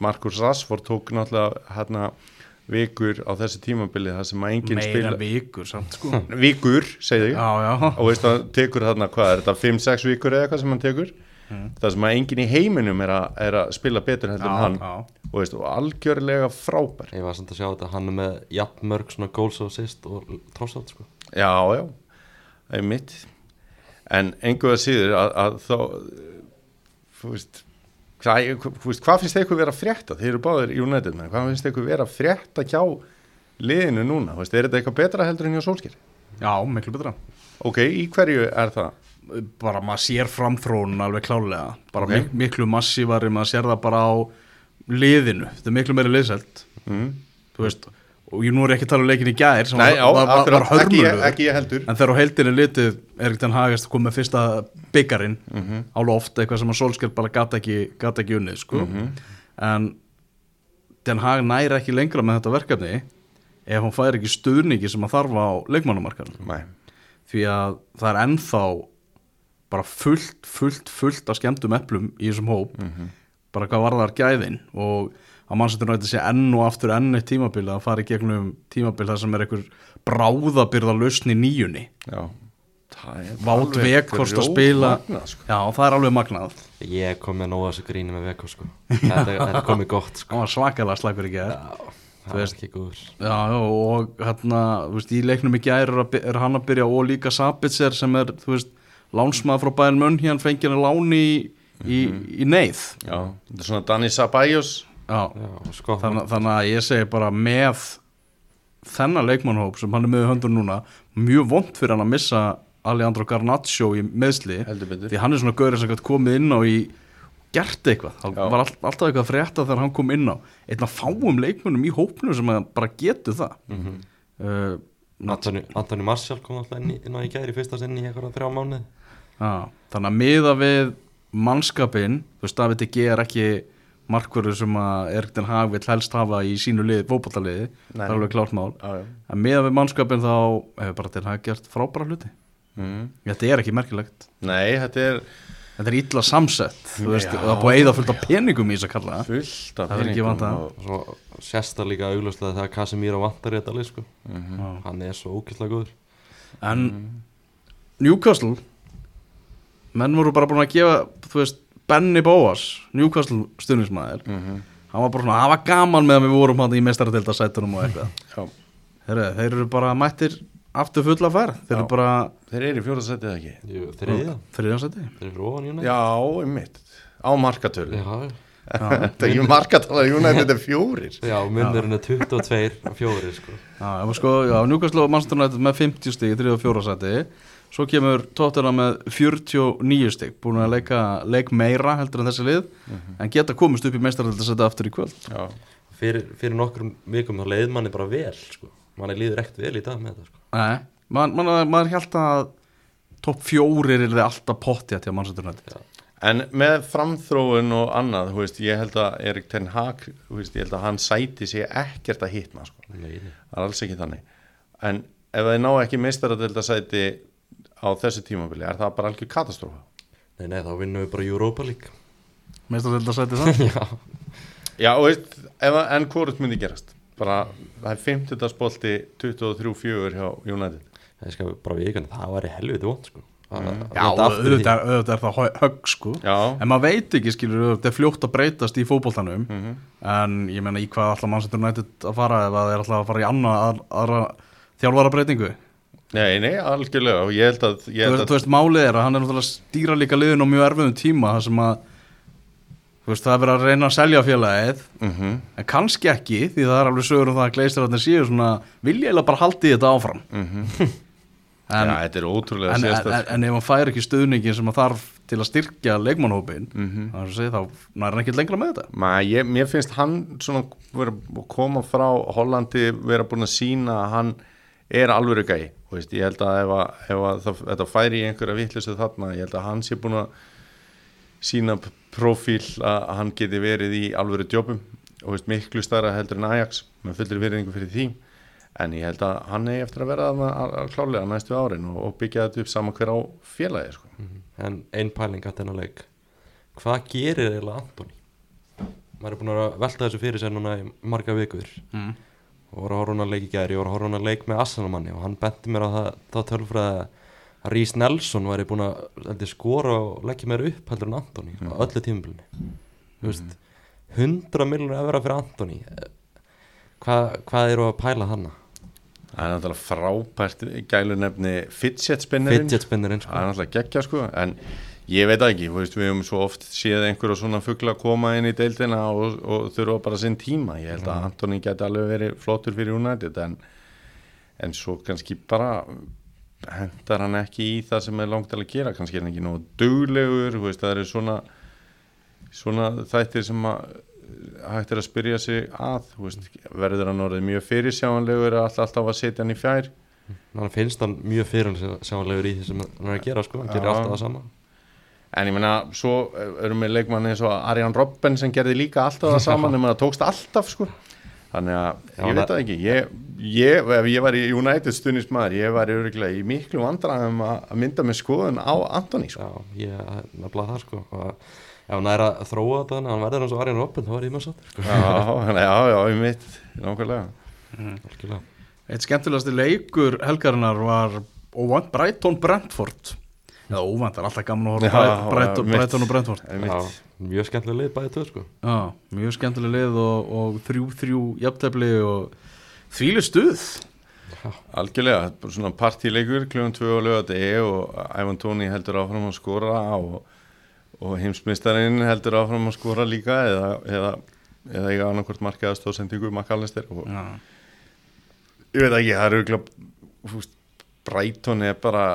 Markus Rashford tók náttúrulega hérna vikur á þessu tímabili það sem að enginn meira spila vikur samt sko. Vikur, segði ég. Já, já, og veist að tekur þarna, hvað er þetta 5-6 vikur eða eitthvað sem hann tekur? Það sem að enginn í heiminum er að, er að spila betur heldur en hann. já. og, veist, og algjörlega frábær. Ég var samt að sjá þetta, hann er með jafn mörg svona goals og assist og trósátt, sko. Já, já, það er mitt en einhverja síður að, að þá þú veist hvað, hvað finnst eitthvað vera að frétta þeir eru báðir í United menn, hvað finnst eitthvað vera að frétta hjá liðinu núna, veist, er þetta eitthvað betra heldur en hjá Solskjær? já, miklu betra Ok, í hverju er það? bara maður sér framþróun alveg klálega bara Ok. mik miklu massívari maður sér það bara á liðinu þetta er miklu meiri liðselt Mm. þú veist, og ég nú er ekki að tala um leikin í gær sem Nei, var, já, var, var, var ekki, hörmulegur ekki heldur. En þegar á heildinni litið er ekkert hann hagast að koma með fyrsta byggarinn Mhm. á loft, eitthvað sem að Solskjær bara gata ekki, gata ekki unnið sko. Mhm. en Den Hag næri ekki lengra með þetta verkefni ef hún fær ekki stuðningi sem að þarfa á leikmannumarkaðum Nei, því að það er ennþá bara fullt, fullt, fullt af skemmtum eplum í þessum hóp. Bara hvað varðar gæðin og að mannsættur náttúrulega sé enn og aftur enn eitt tímabil að fara í gegnum tímabil þar sem er einhver bráðabyrða lausn í nýjunni. Já. Það er Vátt Vekhorst að spila grjótmagnað, sko. Já, það er alveg magnað. Ég kom með nóga þessu gríni með Veko, sko. Þetta, þetta er komið gott, sko. Svakalega slagur í gær. Það var ekki góður. Já, já, og hérna, þú veist, í leiknum í gær er, er hann að byrja og líka Sabitzer sem er, þú veist, lánsmaður frá bæðin munn hérna fengið hann láni í, í, í neyð. Já, þetta er svona Dani Sabajos Sko. Þannig, þannig að ég segi bara með þennan leikmannhóp sem hann er með höndur núna mjög vond fyrir hann að missa Alejandro Garnaccio í meðsli því hann er svona gaurið sem komið inn á í gert eitthvað, það var all, alltaf eitthvað að frétta þegar hann kom inn á. Einn að fáum leikmönnum í hópnum sem að bara getur það. Mhm. uh, Antoni, Antoni Martial kom alltaf inn, inn á í gæri fyrsta sinn í eitthvað þrjá mánuði. Já, þannig að miða við mannskapin, þú veist David G er ekki markverður sem að Erikten Hag vill helst hafa í sínu lið, fótballaliði, það er alveg klárt mál. Já, já. En miða við mannskapin þá hefur bara til Hag gert frábæra hluti. Mm. þetta er ekki merkilegt, Nei, þetta er þetta er illa samsett þú veist, Já. það búið að eyða fullt af peningum í þess að kalla. Það fullt af Það er ekki peningum og- Svo sérsta líka augljóslega þegar Casemiro vantar í þetta lið, sko. Mhm. Já. Hann er svo ókvæslega góður. En Newcastle menn voru bara búin að gefa þú veist, Benny Bóas Newcastle stuðnismæður Mhm. hann var bara svona, það var gaman með að við vorum hann í mestaradelda sætunum og eitthvað Já. Heru, þeir eru bara mættir aftur fulla færð þeir eru Já. bara Þeir eru í fjórðarsætið ekki Jú, þriðja, þriðansæti þeir eru ofan United Já, einmitt Á markatölu Já, <laughs> Þetta er ekki markatölu United er fjórir já munurinn er 22 og 4 sko. Já, sko, já, Newcastle og Manchester United með 50 stig í 3. og 4. seti svo kemur Tottenham með 49 stig búin að leika leik meira heldur en þessi lið en geta komist upp í meistaröldarsæti aftur í kvöld Já, fyrir, fyrir nokkrum vikum þá leið manni bara vel sko. manni líður ekkert vel í dag með þetta sko. Nei, man, man, maður held að topp fjórir er þið alltaf pottja til Manchester United En með framþróun og annað, þú veist, ég held að Erik Ten Hag, þú veist, ég held að hann sæti sig ekkert að hitna, sko. Nei, nei. Það er alls ekki þannig. En ef þeir ná ekki meistaradelda sæti á þessu tímabili, er það bara algjör katastrófa? nei, nei, þá vinnum við bara Europa League meistaröldarsæti það <laughs> Já, Já, og veist, ef, en hvort myndi gerast? Bara, það er 50. spolti 23-4 hjá United. það skal bara vikandi, það var í helviti vond sko. Það- Mm. Já, auðvitað auðvitað er það hö- högg sko Já, En maður veit ekki, skilur, þetta er fljótt að breytast í fótboltanum Mhm. En ég meina, í hvað ætla Manchester United að fara ef það er alltaf að fara í annað aðra þjálfara breytingu nei, nei, algjörlega, og ég held að, ég þú held veist, að þú veist, málið er að hann er náttúrulega að stýra líka liðin á mjög erfiðum tíma þar sem að þú veist, það er verið að reyna að selja félagið Mhm, en kannski ekki, því það er alveg sögur um það að gleistararnir séu svona vilja eða bara haldi þetta áfram mhm. <laughs> en, Já, þetta er ótrúlega en, en, sérstætt. en, ef hann fær ekki stuðningin sem hann þarf til að styrkja leikmannhópin Mhm. þá, segi, þá nær hann ekki lengra með þetta Ma, ég, mér finnst hann svona vera, að koma frá Hollandi vera búin að sína að hann er alvöru gæi og veist, ég held að ef, að, ef að það, þetta færi í einhverja vittlisu þarna ég held að hann sé búin að sína p- prófíl að hann geti verið í alvöru djópum og veist, miklu stærra heldur en Ajax með fullri virðingu fyrir því en ég held að hann er eftir að vera að- að klálega næstu árin og, og byggja þetta upp saman hver á félagi sko. En ein pæling að þennan leik Hvað gerir eiginlega Antoni? Maður er búin að velta þessu fyrir sér núna í marga vikur mm. Og voru að horfa hún að leik í gæri og voru að horfa hún að leik með Assanumanni og hann benti mér á það, þá tölfræði að Rhys Nelson væri búin að skora og leggja mér upp heldur en Antoni á öllu tímabilinu. Þú veist, 100 miljonur evra fyrir Antoni Hva, hvað eru að pæla hana? það er náttúrulega frábært gælu nefni fidget spinnerinn spinnirinn það sko. er náttúrulega geggja sko en ég veit ekki, veist, við höfum svo oft séð einhverja svona fuggla koma inn í deildina og, og þurfa bara sinn tíma. Ég held að Antoni geti alveg verið flottur fyrir United en, en svo kannski bara hendar hann ekki í það sem er langt til að gera. Kannski er hann ekki nógu duglegur þú veist, það eru svona svona þættir sem að hægt er að spyrja sig að veist, verður hann orðið mjög fyrirsjáanlegur alltaf, alltaf að setja hann í fjær? Þannig finnst hann mjög fyrir sjáanlegur í því sem hann er að gera sko, hann gerir alltaf það sama En ég meina, svo erum við leikmann eins og Arjan Robben sem gerði líka alltaf það saman <laughs> en það tókst alltaf sko Þannig að Já, ég veit það- ekki ég, ég, ef ég var í United stuðnismæður ég var öruglega í miklu vandræðum að mynda með skoðun á Antoni sko. Já, ég er nefnilega það sko og ef hann er að þróa þetta þannig að hann verður eins og Arjan Robben þá var ég með satt sko. Já, já, já, ég mitt nákvæmlega Algjörlega. Eitt skemmtilegasti leikur helgarinnar var Brighton Brentford Já, óvænt, það er alltaf gaman að horfa Já, á já, Brighton, mitt. Brighton og Brentford. Já, mjög skemmtilega lið bæðið tvö sko. Já, mjög skemmtileg lið og, og þrjú, þrjú jafntefli og þvílu stuð. Algjörlega, bara svona partíleikur kljóðan 2 og lögadegi og Ivan Tóni heldur áfram að skora og, og heimsmyndstarinn heldur áfram að skora líka eða, eða, eða eiga annarkvort markaða stóðsendingu makkalestir og Já, ég veit ekki, það eru Brighton er bara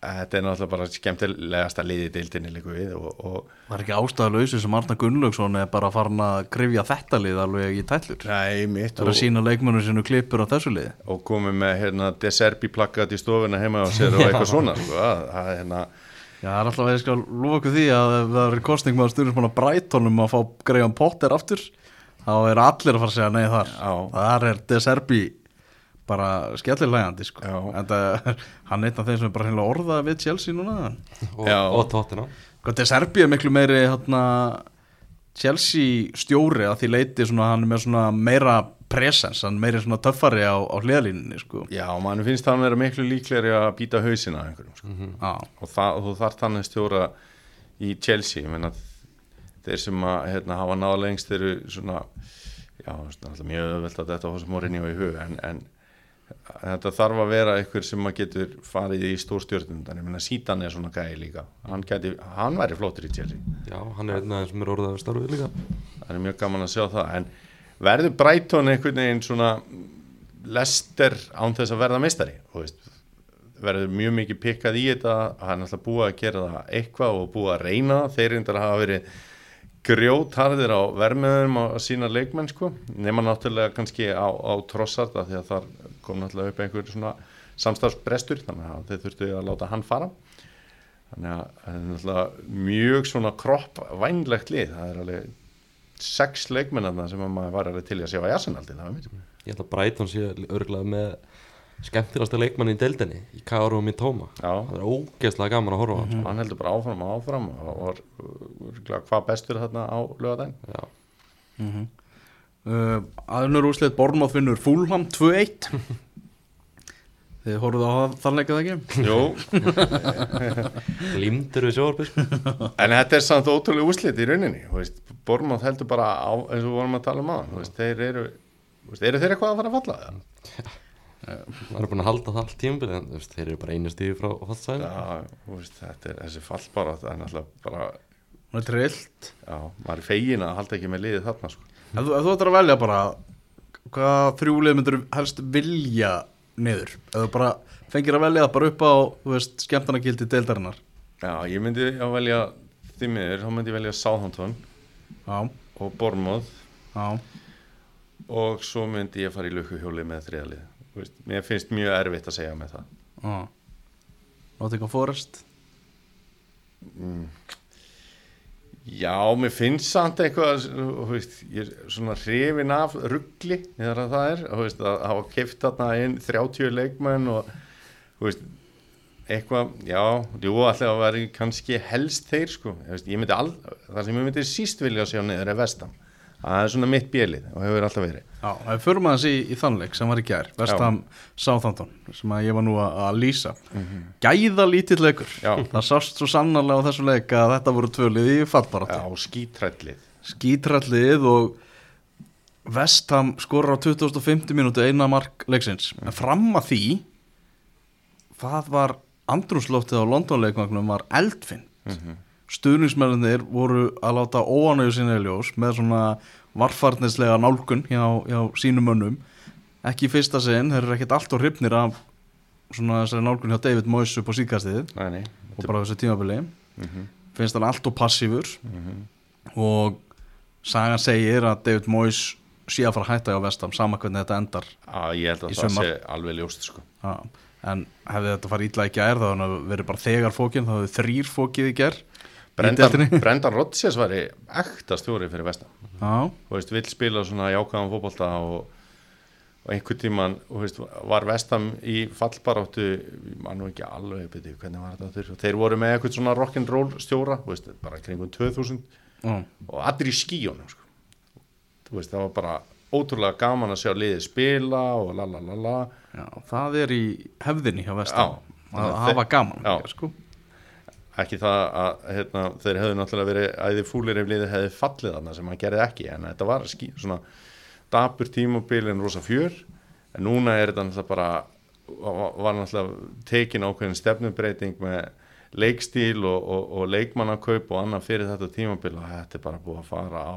þetta er náttúrulega bara skemmtilegasta liði deildinni líku við og, og er ekki ástæðalausi sem Arna Gunnlaugsson er bara farin að krifja þetta lið alveg í tællur Nei, mitt Það er að sína leikmönu sinu klippur á þessu liði? Og komið með hérna, Deserbi plakkat í stofuna heima og sér og <laughs> eitthvað svona sko, að, að, hérna, Já, það er alltaf að ég skal okkur því að það er kostning með að svona Brightonum að fá Graham Potter aftur þá er allir að fara að segja nei þar. Já. þar er De Serbi bara skellilegandi sko. En það, hann er einn af þeim sem er bara hreinlega orðað við Chelsea núna og, og tóttina Hvað De Serbi er miklu meiri hérna, Chelsea stjóri að því leiti svona, hann er með svona meira presens, hann meiri svona töffari á, á hliðalínunni sko. Já, mann finnst það að vera miklu líklegri að býta hausina sko. Já, og, það, og þú þarf þannig stjóra í Chelsea ég meina, þeir sem að hérna, hafa náða lengst eru svona já, svona, alltaf mjög öðvöld að þetta hóðsum morinni og í hug en, en þetta þarf að vera einhver sem að getur farið í stórstjórnundan ég meina Sítan er svona gæði líka. Hann, geti, hann væri flottur í Chelsea. Já, hann er einn aðeins sem er orðað að starfið líka. Það er mjög gaman að sjá það. En verður Brighton einhvern veginn svona lester án þess að verða veist, verður mjög mikið pikkað í þetta? Hann er alltaf búið að gera það eitthvað og búið að reyna. Þeir reyndar að hafa verið grjótharðir á vermiðum á sína leikmenn sko, nema náttúrulega kannski á, á trossart af því að þar kom náttúrulega upp einhver svona samstafsbrestur þannig að þeir þurftu að láta hann fara. Þannig að það er náttúrulega mjög svona kropp vænlegt lið, það er alveg sex leikmennarna sem að maður var alveg til að sjá Arsenal til það mitt. Ég held að Brighton sé örgulega með skemmtilegasta leikmann í deildinni í Kaoru og Mitoma Já. Það er ógeðslega gaman að horfa á hann hann heldur bara áfram og áfram og var örugglega hvað bestur þarna á lögadaginn Já, uh, aðunur úrslit Bornmoth vinnur Fulham 2-1 <laughs> Þið horfðu á þann leikað ekki? Jú, <laughs> Glimtur við sjóarbyrg en þetta er samt ótrúlega úrslit í rauninni Bormáð heldur bara á eins og við vorum að tala um aðan þeir eru eru þeir eitthvað að fara að falla? Það? Það er búin að halda það allt tímbil en þú veist, þeir eru bara einu stífi frá fallsæðin Já, þú veist, þetta er þessi fallbara það er náttúrulega bara Það er trillt. Já, maður er fegin að halda ekki með liðið þarna sko. Ef þú, ef þú ættir að velja bara hvað þrjúlið myndur helst vilja niður? Ef þú bara fengir að velja það bara upp á þú veist, skemmtanagildi deildarinnar. Já, ég myndi að velja því miður, þá myndi ég velja Southampton Já, og Bormáð já, og svo myndi ég fara í lukkuhjóli með þriðalið veist, mér finnst mjög erfitt að segja með það. Já. Nottingham Forest Já, mér finnst samt eitthvað veist, ég er svona hrifin af ruggli þegar að það er veist, að hafa keift þarna inn 30 leikmenn og veist, eitthvað, já, jú, alltaf að vera kannski helst þeir sko, ég myndi all, það sem ég myndi síst vilja sjá niður er vestam, það er svona mitt bjelið og hefur alltaf verið. Já, það er fyrir maður í, í þannleik sem var í gær Vestam Southampton sem að ég var nú að, að lýsa. Gæða lítill leikur. Já. Það sást svo sannarlega á þessu leik að þetta voru tvölið í fallbarátti Já, skítrællið skítrallið og Vestham skorur á 2050 mínútu eina mark leiksins. En fram að því það var andrúsloftið á Londonleikvagnum var eldfinn mm stuðningsmennir voru að láta óanægu sinni í ljós með svona varfarnislega nálgun hjá, hjá sínum mönnum. Ekki í fyrsta sinn, þeir eru ekkert allt og hrifnir af svona þessari nálgun hjá David Moyes upp á nei, og bara þessu tímabili. Mhm. finnst hann allt og passífur. Og sagan segir að David Moyes sé að fara að hætta á vestam sama hvernig þetta endar Já, ég held að það sé alveg ljóst sko. En hefði þetta farið illa í gær þá hefði verið bara þegar fókin þá hefði þrýr fókið í gær Brendan. Brendan Rodgers var í ekta stjóri fyrir vestam Já, og veist, vill spila svona jákvæðan fótbolta og, og einhver tíman og, veist, var vestam í fallbaráttu mann og ekki alveg byrju, hvernig var þetta þeir, þeir voru með eitthvað svona rock'n'roll stjóra veist, bara kringum 2000 já, og allir í skíunum sko. Það var bara ótrúlega gaman að sjá liðið spila og la la la la já, það er í hefðinni hjá vestam Já. að hafa gaman Já. hér, sko. Ekki það að hérna, þeir hefðu náttúrulega verið æði fúlir ef liðið hefði fallið þarna sem hann gerði ekki en þetta var skí, svona dapur tímobilin rosa fjör. En núna er þetta náttúrulega bara var náttúrulega tekin ákveðin stefnubreiting með leikstíl og, og, og leikmannakaup og annað fyrir þetta tímabil og þetta er bara búið að fara á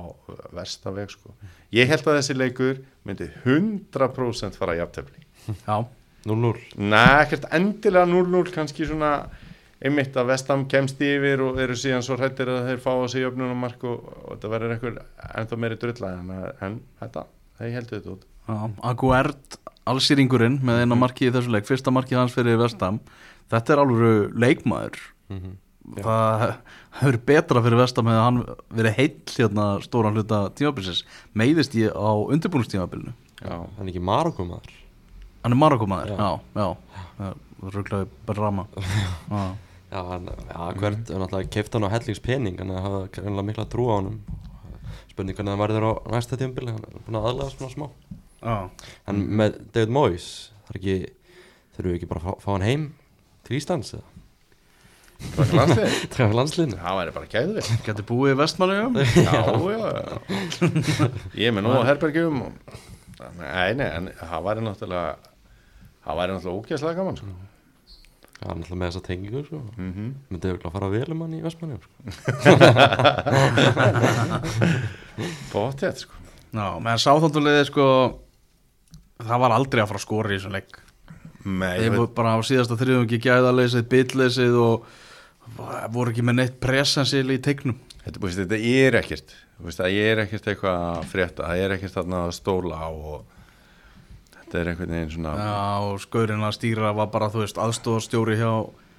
vestaveg sko. ég held að þessi leikur myndi 100% fara í aftöfli Já, 0-0 Nei, ekkert endilega 0-0 kannski svona einmitt að Vestam kemst yfir og eru síðan svo hrættir að þeir fá á sig jöfnunumark og, og þetta verður einhver ennþá meiri drulla en, en þetta, það heldur þetta út. Já, Aguert allsýringurinn með eina markið í þessu leik fyrsta markið hans fyrir vestam þetta er alveg leikmaður. Mhm. það hefur betra fyrir vestam hefði hann verið heill hérna stóran hluta tímabilsins. Meiðist ég á undirbúinstímabilinu Já, hann er ekki Marokomaður hann er Marokkomaður, Já. já, já, já rugglaði bara rama. <laughs> Já, Já, hann, já, hvert er náttúrulega keift hann á hellingspening hann greinlega mikla trú á honum. Spurning hvernig hann verður á næsta tímbil hann er búin að aðlega svona smá. Já, En með David Moyes, er ekki, þurfum við ekki bara að fá, fá hann heim til Íslands eða? Það er landslið Það er landsliðinu. Það væri bara gæðu við. Getur búið í vestmannu <laughs> Já, já, já. Ég er með nú á herbergjum og... Nei, nei, en það væri náttúrulega Það væri náttúrulega ógæslega gaman sko. Það er náttúrulega með þessa tengingu, sko. mm -hmm. Myndi auðvitað að fara vel um hann í Vestmanni, sko. <laughs> Bóttið, sko Já, meðan sáþóndulegði sko það var aldrei að fara að skora í þessum leik Nei, þeir ég voru bara á síðasta þriðungi gæðaleysið, bitleysið og voru ekki með neitt presensil í teiknum Þetta, þetta er ekkert það er ekkert eitthvað að frétta það er ekkert þarna að stóla á og þetta er einhvern veginn svona Já, og skaurinn að stýra var bara, þú veist, aðstofastjóri hjá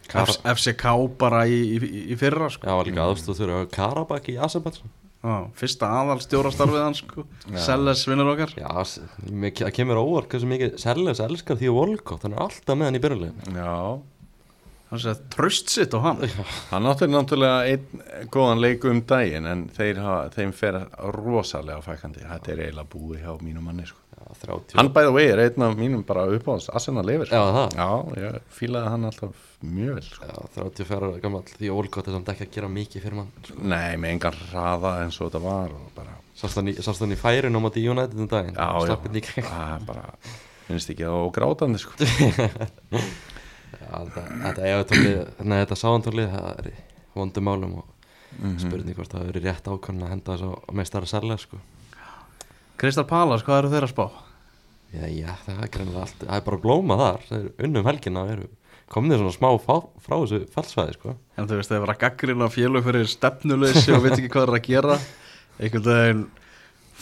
F FCK bara í, í, í fyrra, sko. Já, var líka aðstóð þurfa Karabak í Aserbaidsson. Já, fyrsta aðal stjórastarfið hans, sko. Selles vinnur okkar. Já, það kemur á óvart hversu mikið Serles elskar því að Volkot, hann er alltaf með hann í byrjuleginu. Já, Hann segði tröst sitt á hann. hann átti náttúrulega einn góðan leik um daginn en þeir hafa, þeim fer rosalega fækandi, þetta er eiginlega búið hjá mínum manni sko. Já, 30. Hann bæði vegi er einn af mínum bara uppáðs Arsenal lifir Já, það. Já, ég fílaði hann alltaf mjög vel sko. Já, 34 ára gammal, því Volkot er samt ekki að gera mikið fyrir mann. Sko. Nei, með engan hraða eins og þetta var og bara, Sást hann í, sást hann í færun á móti United um daginn. já, já, það er bara finnst ekki á grátandi sko. <laughs> Þetta, efatónlið, nei, þetta sáantólið, það er vondum málum og Mhm. spurning hvort það hefur verið rétt ákvörðin að henda þess að meistara Serles, sko. Kristal Palas, hvað eru þeir að spá? Já, já, það er greinilega allt, það er bara að blóma þar, það er unnum helgina, eru komnið svona smá fá, frá þessu fallsvæði, sko. En þú veist, þeir vera gaggrinn á félög fyrir stefnuleysi og veit ekki hvað er að gera. Einhvern veginn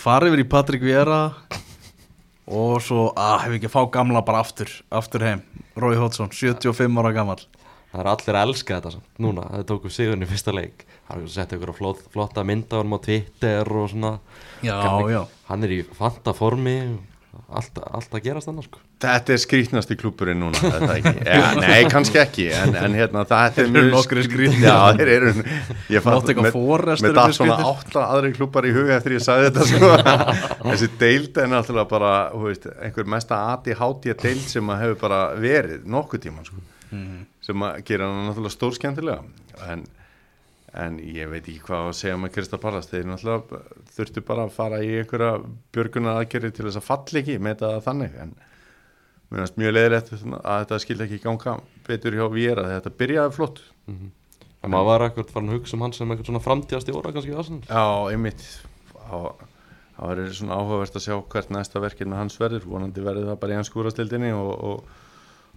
farið yfir í Patrik Viera og svo, að, hef ekki að fá gamla bara aftur, aftur heim. Rói Hótsson, 75 ára gammal. Það er allir að elska þetta samt, núna, það tóku sigurinn í fyrsta leik. Það er sett ykkur flott, flotta mynda á hann á Twitter og svona. Já, Hvernig- já. Hann er í fanta formi, allt, allt að gerast þannig, sko. Þetta er skrítnasti klúburinn núna þetta ekki. <laughs> Ja, Nei, kannski ekki en, en hérna, það er Þeir eru mjög skrýtnir. Já, þeir eru Ég Mátt eitthvað Forrest Með eru það svona átta aðri klúbar í huga eftir ég sagði þetta sko. <laughs> Þessi deild er náttúrulega bara þú veist, einhver mesta ADHD deild sem að hefur bara verið nokkuð tíman sko. sem að gera hann náttúrulega stór skemmtilega en, en ég veit ekki hvað að segja með Krista Pallas þeir náttúrulega þurftu bara að fara í einhverja björguna aðgerri til þess að falla ekki með það þannig. En mér finnst mjög leiðilegt að þetta skildi ekki ganga betur hjá Viera þegar þetta byrjaði flott. En maður var ekkert farin að hugsa um hann sem eitthvað svona framtíðast í óra kannski í Arsenal. Já, einmitt. Það verður svona áhugavert að sjá hvert næsta verkið með hans verður. Vonandi verður það bara í hans skúrastildinni og, og,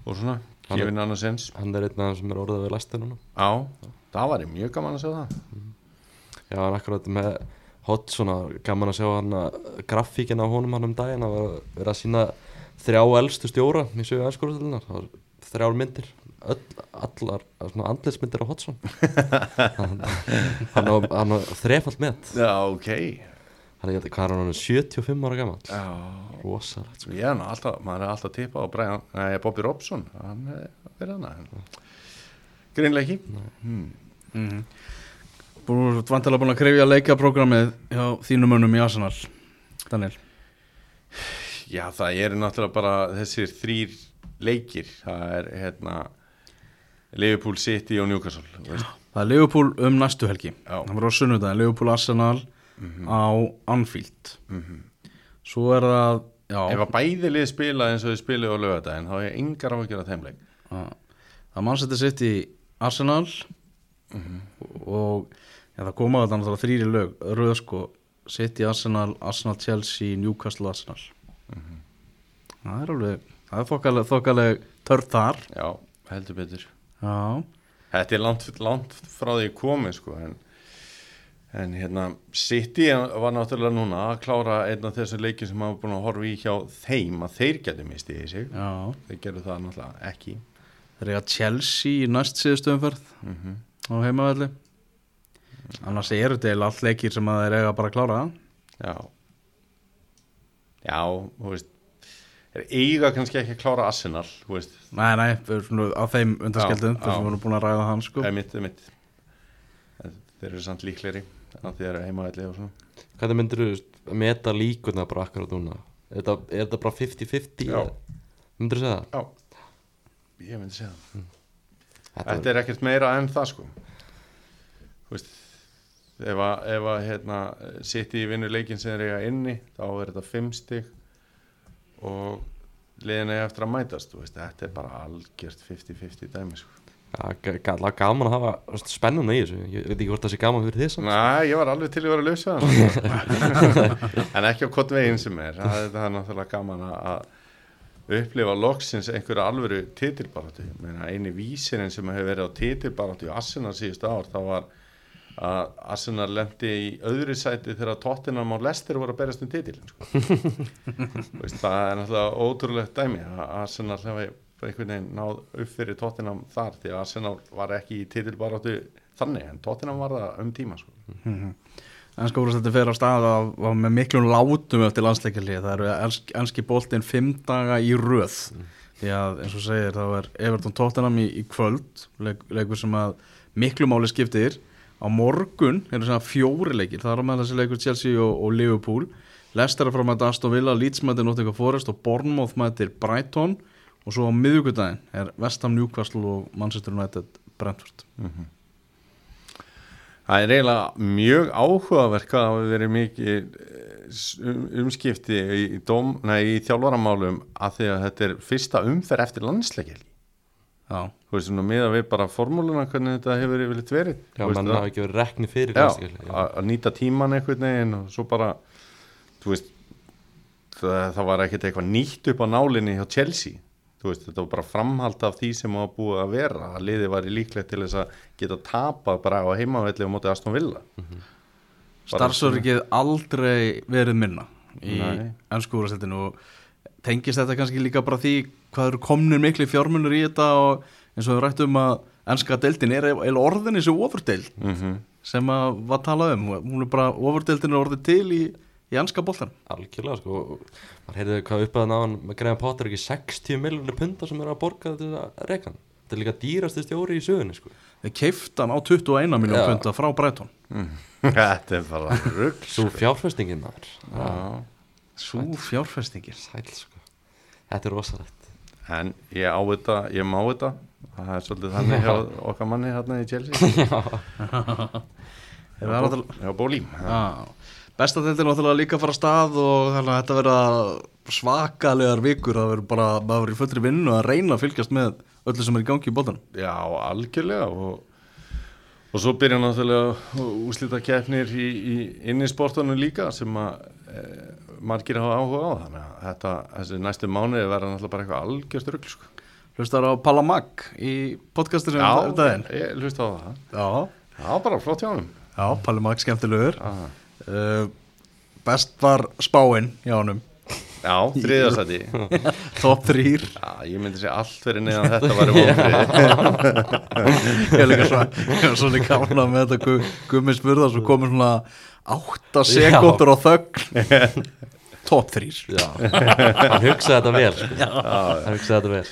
og svona, gefin annars eins. Hann er einn af þeim sem er orðað við læstir núna. Já, það var mjög gaman að sjá það Já, hann akkurat með hot svona gaman að sjá hann að grafíkin á honum hann um daginn að vera- að sína þrjá elstu stjóra í sögu var þrjár myndir, öll, allar svona andlitsmyndir á Hotsson. <laughs> hann, hann, á, hann þrefald með. Já, ok Hann er, hvað er hann, hann er 75 ára gammal. Já, Rosalegt, sko. nú alltaf, maður er alltaf tippað á Brian, nei, Bobby Robson hann er verið hana Greinlega ekki hmm. Mm Búin vantilega búin að krefja leikaprógramið hjá þínum mönnum í Arsenal Daniel? Já, það eru náttúrulega bara þessir þrýr leikir. Það er hérna Liverpool City og Newcastle veist. Það er Liverpool um næstu helgi. Já. Það var á sunnudaginn, Liverpool Arsenal á Anfield. Mhm. Svo er það já, Ef að bæði lið spila eins og þau spila á lögadaginn þá er ég engar á að gera þeim leik. Já. það mannsætti sitt í Arsenal Mhm. og já, það koma þetta náttúrulega þrýri lög. Röð sko, í Arsenal Arsenal Chelsea, Newcastle Arsenal. Mhm. það er alveg það er þokkaleg, þokkaleg törð þar. Já, heldur betur. Já, Þetta er langt, langt frá því komið sko en, en hérna City var náttúrulega núna að klára einn af þessum leikin sem hafa búin að horfa í hjá þeim að þeir getur mistið í sig. Já. Þeir gerðu það náttúrulega ekki. Eiga Chelsea í næst síðustu umferð. Mm á heimavelli. Annars eru þetta eiginlega allt leikir sem að þeir eiga bara að klára. Já. Já, þú veist þeir eiga kannski ekki að klára Arsenal þú veist, nei, nei, á þeim undarskeldum þess að við erum búin að ræða hann sko. Eða mitt, eða mitt. En þeir eru samt líklegri þannig að þeir eru heimavelli og svona. Hvernig myndir þú meta líkurna bara akkurat núna? Er þetta, er þetta bara 50-50? Já. Myndur þú segja það? Já, ég myndi segja það. Þetta, Þetta er ekkert meira en það sko. Þú veist ef að, ef að hérna, sitt í vinnu leikin sem er eiga inni þá er þetta fimm stig og liðin er eftir að mætast veist, þetta er bara algjört 50-50 dæmi sko. ga- alveg gaman að hafa spennuna í þessu. Ég veit ekki hvort það sé gaman fyrir þið samt Næ, ég var alveg til að vera laus við hann <laughs> en ekki á hvort veginn sem er. Það, það er náttúrulega gaman að- að upplifa loksins einhverja alvöru titilbaráttu, meina eini vísirinn sem hefur verið á titilbaráttu í Arsenal síðustu ár, þá var að Arsenal lendi í öðru sæti þegar Tottenham og Leicester voru að berast um titilin sko. Veist, það er náttúrulega ótrúlegt dæmi að Arsenal hefði einhvern veginn náð upp fyrir Tottenham þar því að Arsenal var ekki í titilbaráttu þannig en Tottenham var það um tíma sko. Ennska úrstætti fer á stað að var með miklum látum eftir landsleikalið. Það eru ensk, enski boltinn fimm daga í röð. Því að eins og segir þá er Everton Tottenham í, í kvöld, leik, leikur sem að miklu máli skiptir. Á morgun eru svona fjóri leikir. Það er á með þessi leikur Chelsea og, og Liverpool. Leicester er frá með Aston Villa, Leeds mætir Nottingham Forest og Bournemouth mætir Brighton. Og svo á miðugudaginn er West Ham Newcastle og Manchester United Brentford. Það er eiginlega mjög áhugaverk að hafa verið mikið eh, um- umskipti í, dóm, nei, í þjálfaramálum að því að þetta er fyrsta umferð eftir landsleikil Já, þú veist, svona miða við bara formúluna hvernig þetta hefur yfirleitt verið. Já, það- hafa ekki verið rekni fyrir Já, að að nýta tíman einhvern veginn og svo bara þú veist það, það var ekkert eitthvað nýtt upp á nálinni hjá Chelsea veist, þetta var bara framhald af því sem var búið að vera að liði var í líklegt til þess að geta tapað bara á heimavelli á móti Aston Villa. Bara starfsörgið aldrei verið minna í úrstættinu og tengist þetta kannski líka bara því hvað eru komnir miklu fjármunur í þetta og eins og við rættum að ennska deildin er eða orðin þessi ofurdeild mm sem að var talað um. Hún er bara, ofurdeildin er orðið til í, í ennska boltan Algjörlega sko maður heyrði hvað upp að náðan með Graham Potter ekki 60 miljonir punta sem eru að borga þetta rekan þetta er líka dýrasti stjóri í sögunni sko. Þeir keift hann á 21 miljón Já. punta frá Breitón <laughs> Þetta er bara rugg svo fjárfestingin maður. Já. svo fjárfestingir sæl sko. Þetta er rosalegt. En ég á þetta, ég má þetta. Það er svolítið þannig hjá okkar manni hérna í Chelsea. Er <laughs> náttúrulega- Já, Bóli Já, besta þetta er náttúrulega líka að fara að stað og þannig að þetta verða svakalegar vikur. Það verður bara, maður verður í fullri vinnu að reyna að fylgjast með öllu sem er í gangi í boltanum. Já, algjörlega og, og svo byrja náttúrulega úslita keppnir í, í inni sportunum líka sem að e, margir hafa áhuga á. Þannig að þetta, þessi næstu mánuði verða náttúrulega bara eitthvað algjörst rugl sko. Hlustar á Palla Mag í podcastinu um Já, daginn. ég hlusta á það. Já, Já, bara flott hjá honum. Já, Palli Mag skemmtilegur. Já, uh, Best var spáinn hjá honum. Já þriðasæti <laughs> Top 3 Já, ég myndi segja allt fyrir neðan þetta vonbrið <laughs> Ég er líka svo, ég er svo líka ánað með þetta gu, Gummi spurða svo komur svona 8 sekúndur á þögn. Top 3 já. Hann hugsaði þetta vel sko. hann hugsaði þetta vel.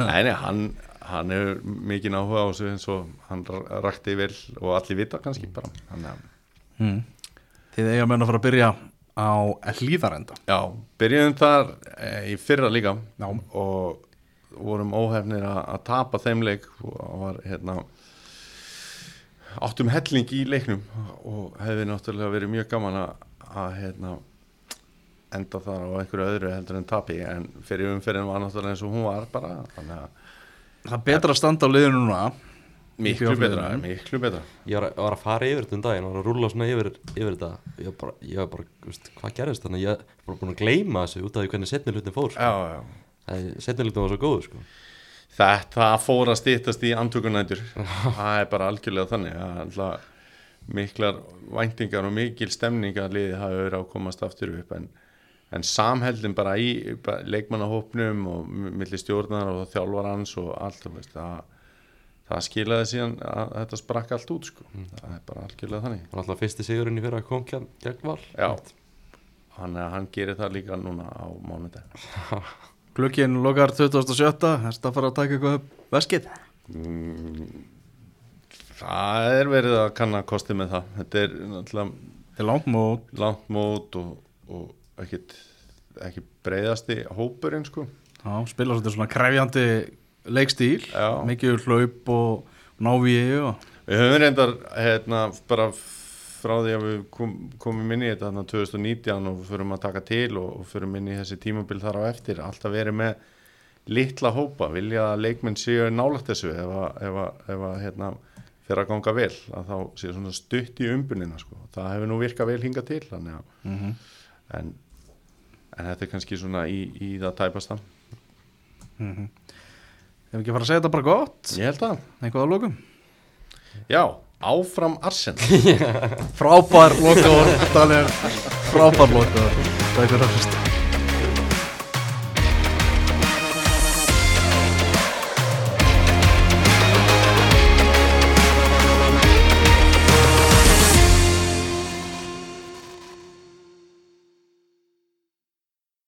Nei, hann, hann hefur mikið áhuga á þessu eins og hann rakti vel og allir vita kannski bara. Þannig að mm. Þið eiga menn að fara að byrja á hlýðarenda Já, byrjuðum þar e, í fyrra líka Já. og vorum óhefnir að, tapa þeim leik og var hérna áttum helling í leiknum og hefði náttúrulega verið mjög gaman að, hérna enda þar á einhverju öðru heldur en tapi en fyrir umferðin var náttúrulega eins og hún var bara þannig að Það er betra að standa á liðinu núna miklu betra, miklu betra. Ég var, að- var að fara yfir þetta um daginn og var að rúla svona yfir, yfir þetta. Ég var bara, ég var bara veist, hvað gerðist þannig ég var bara búin að gleyma þessu út af því hvernig setni hlutin fór sko. Já, já. Setni hlutin var svo góður sko. Þetta fór að stýttast í andtökunætur það er bara algjörlega þannig. Að alltaf miklar væntingar og mikil stemning að liði hafi verið að komast aftur upp en, en samheldin bara í bara leikmannahópnum og m- milli stjórnar og þjálfarans og allt það, það skilaði síðan að þetta sprakk allt út sko. það er bara algjörlega þannig. Það var alltaf fyrsti sigurinn í fyrra kom gegn, gegn val. Já, hann, hann gerir það líka núna á mánudag. <laughs> Glögginn lokar 2007 Þetta fara að taka eitthvað upp? Veskið? Mm, Það er verið að kanna kosti með það. Þetta er náttúrulega Þetta er langt mót. langt mót og, og ekkit ekki breyðasti hópurinn sko. Já, spila svolítið svona krefjandi leikstíl Já. mikið hlaup og návíi og Við höfum reyndar hérna, bara frá því að við kom, komum inn í þetta þarna 2019 og förum að taka til og, og förum inn í þessi tímabil þar á eftir alltaf verið með litla hópa vilja að leikmenn séu nálægt þessu ef að, hérna, fyrir að ganga vel að þá séu svona stutt í umbunina sko. það hefur nú virkað vel hingað til mm en, en þetta er kannski svona í, í það tæpasta -hmm. Ef ekki fara að segja þetta bara gott? Ég held að, Eitthvað að lókum já, áfram Arsen <laughs> Frábær Daniel. Frábær lokaður Takk fyrir að hlusta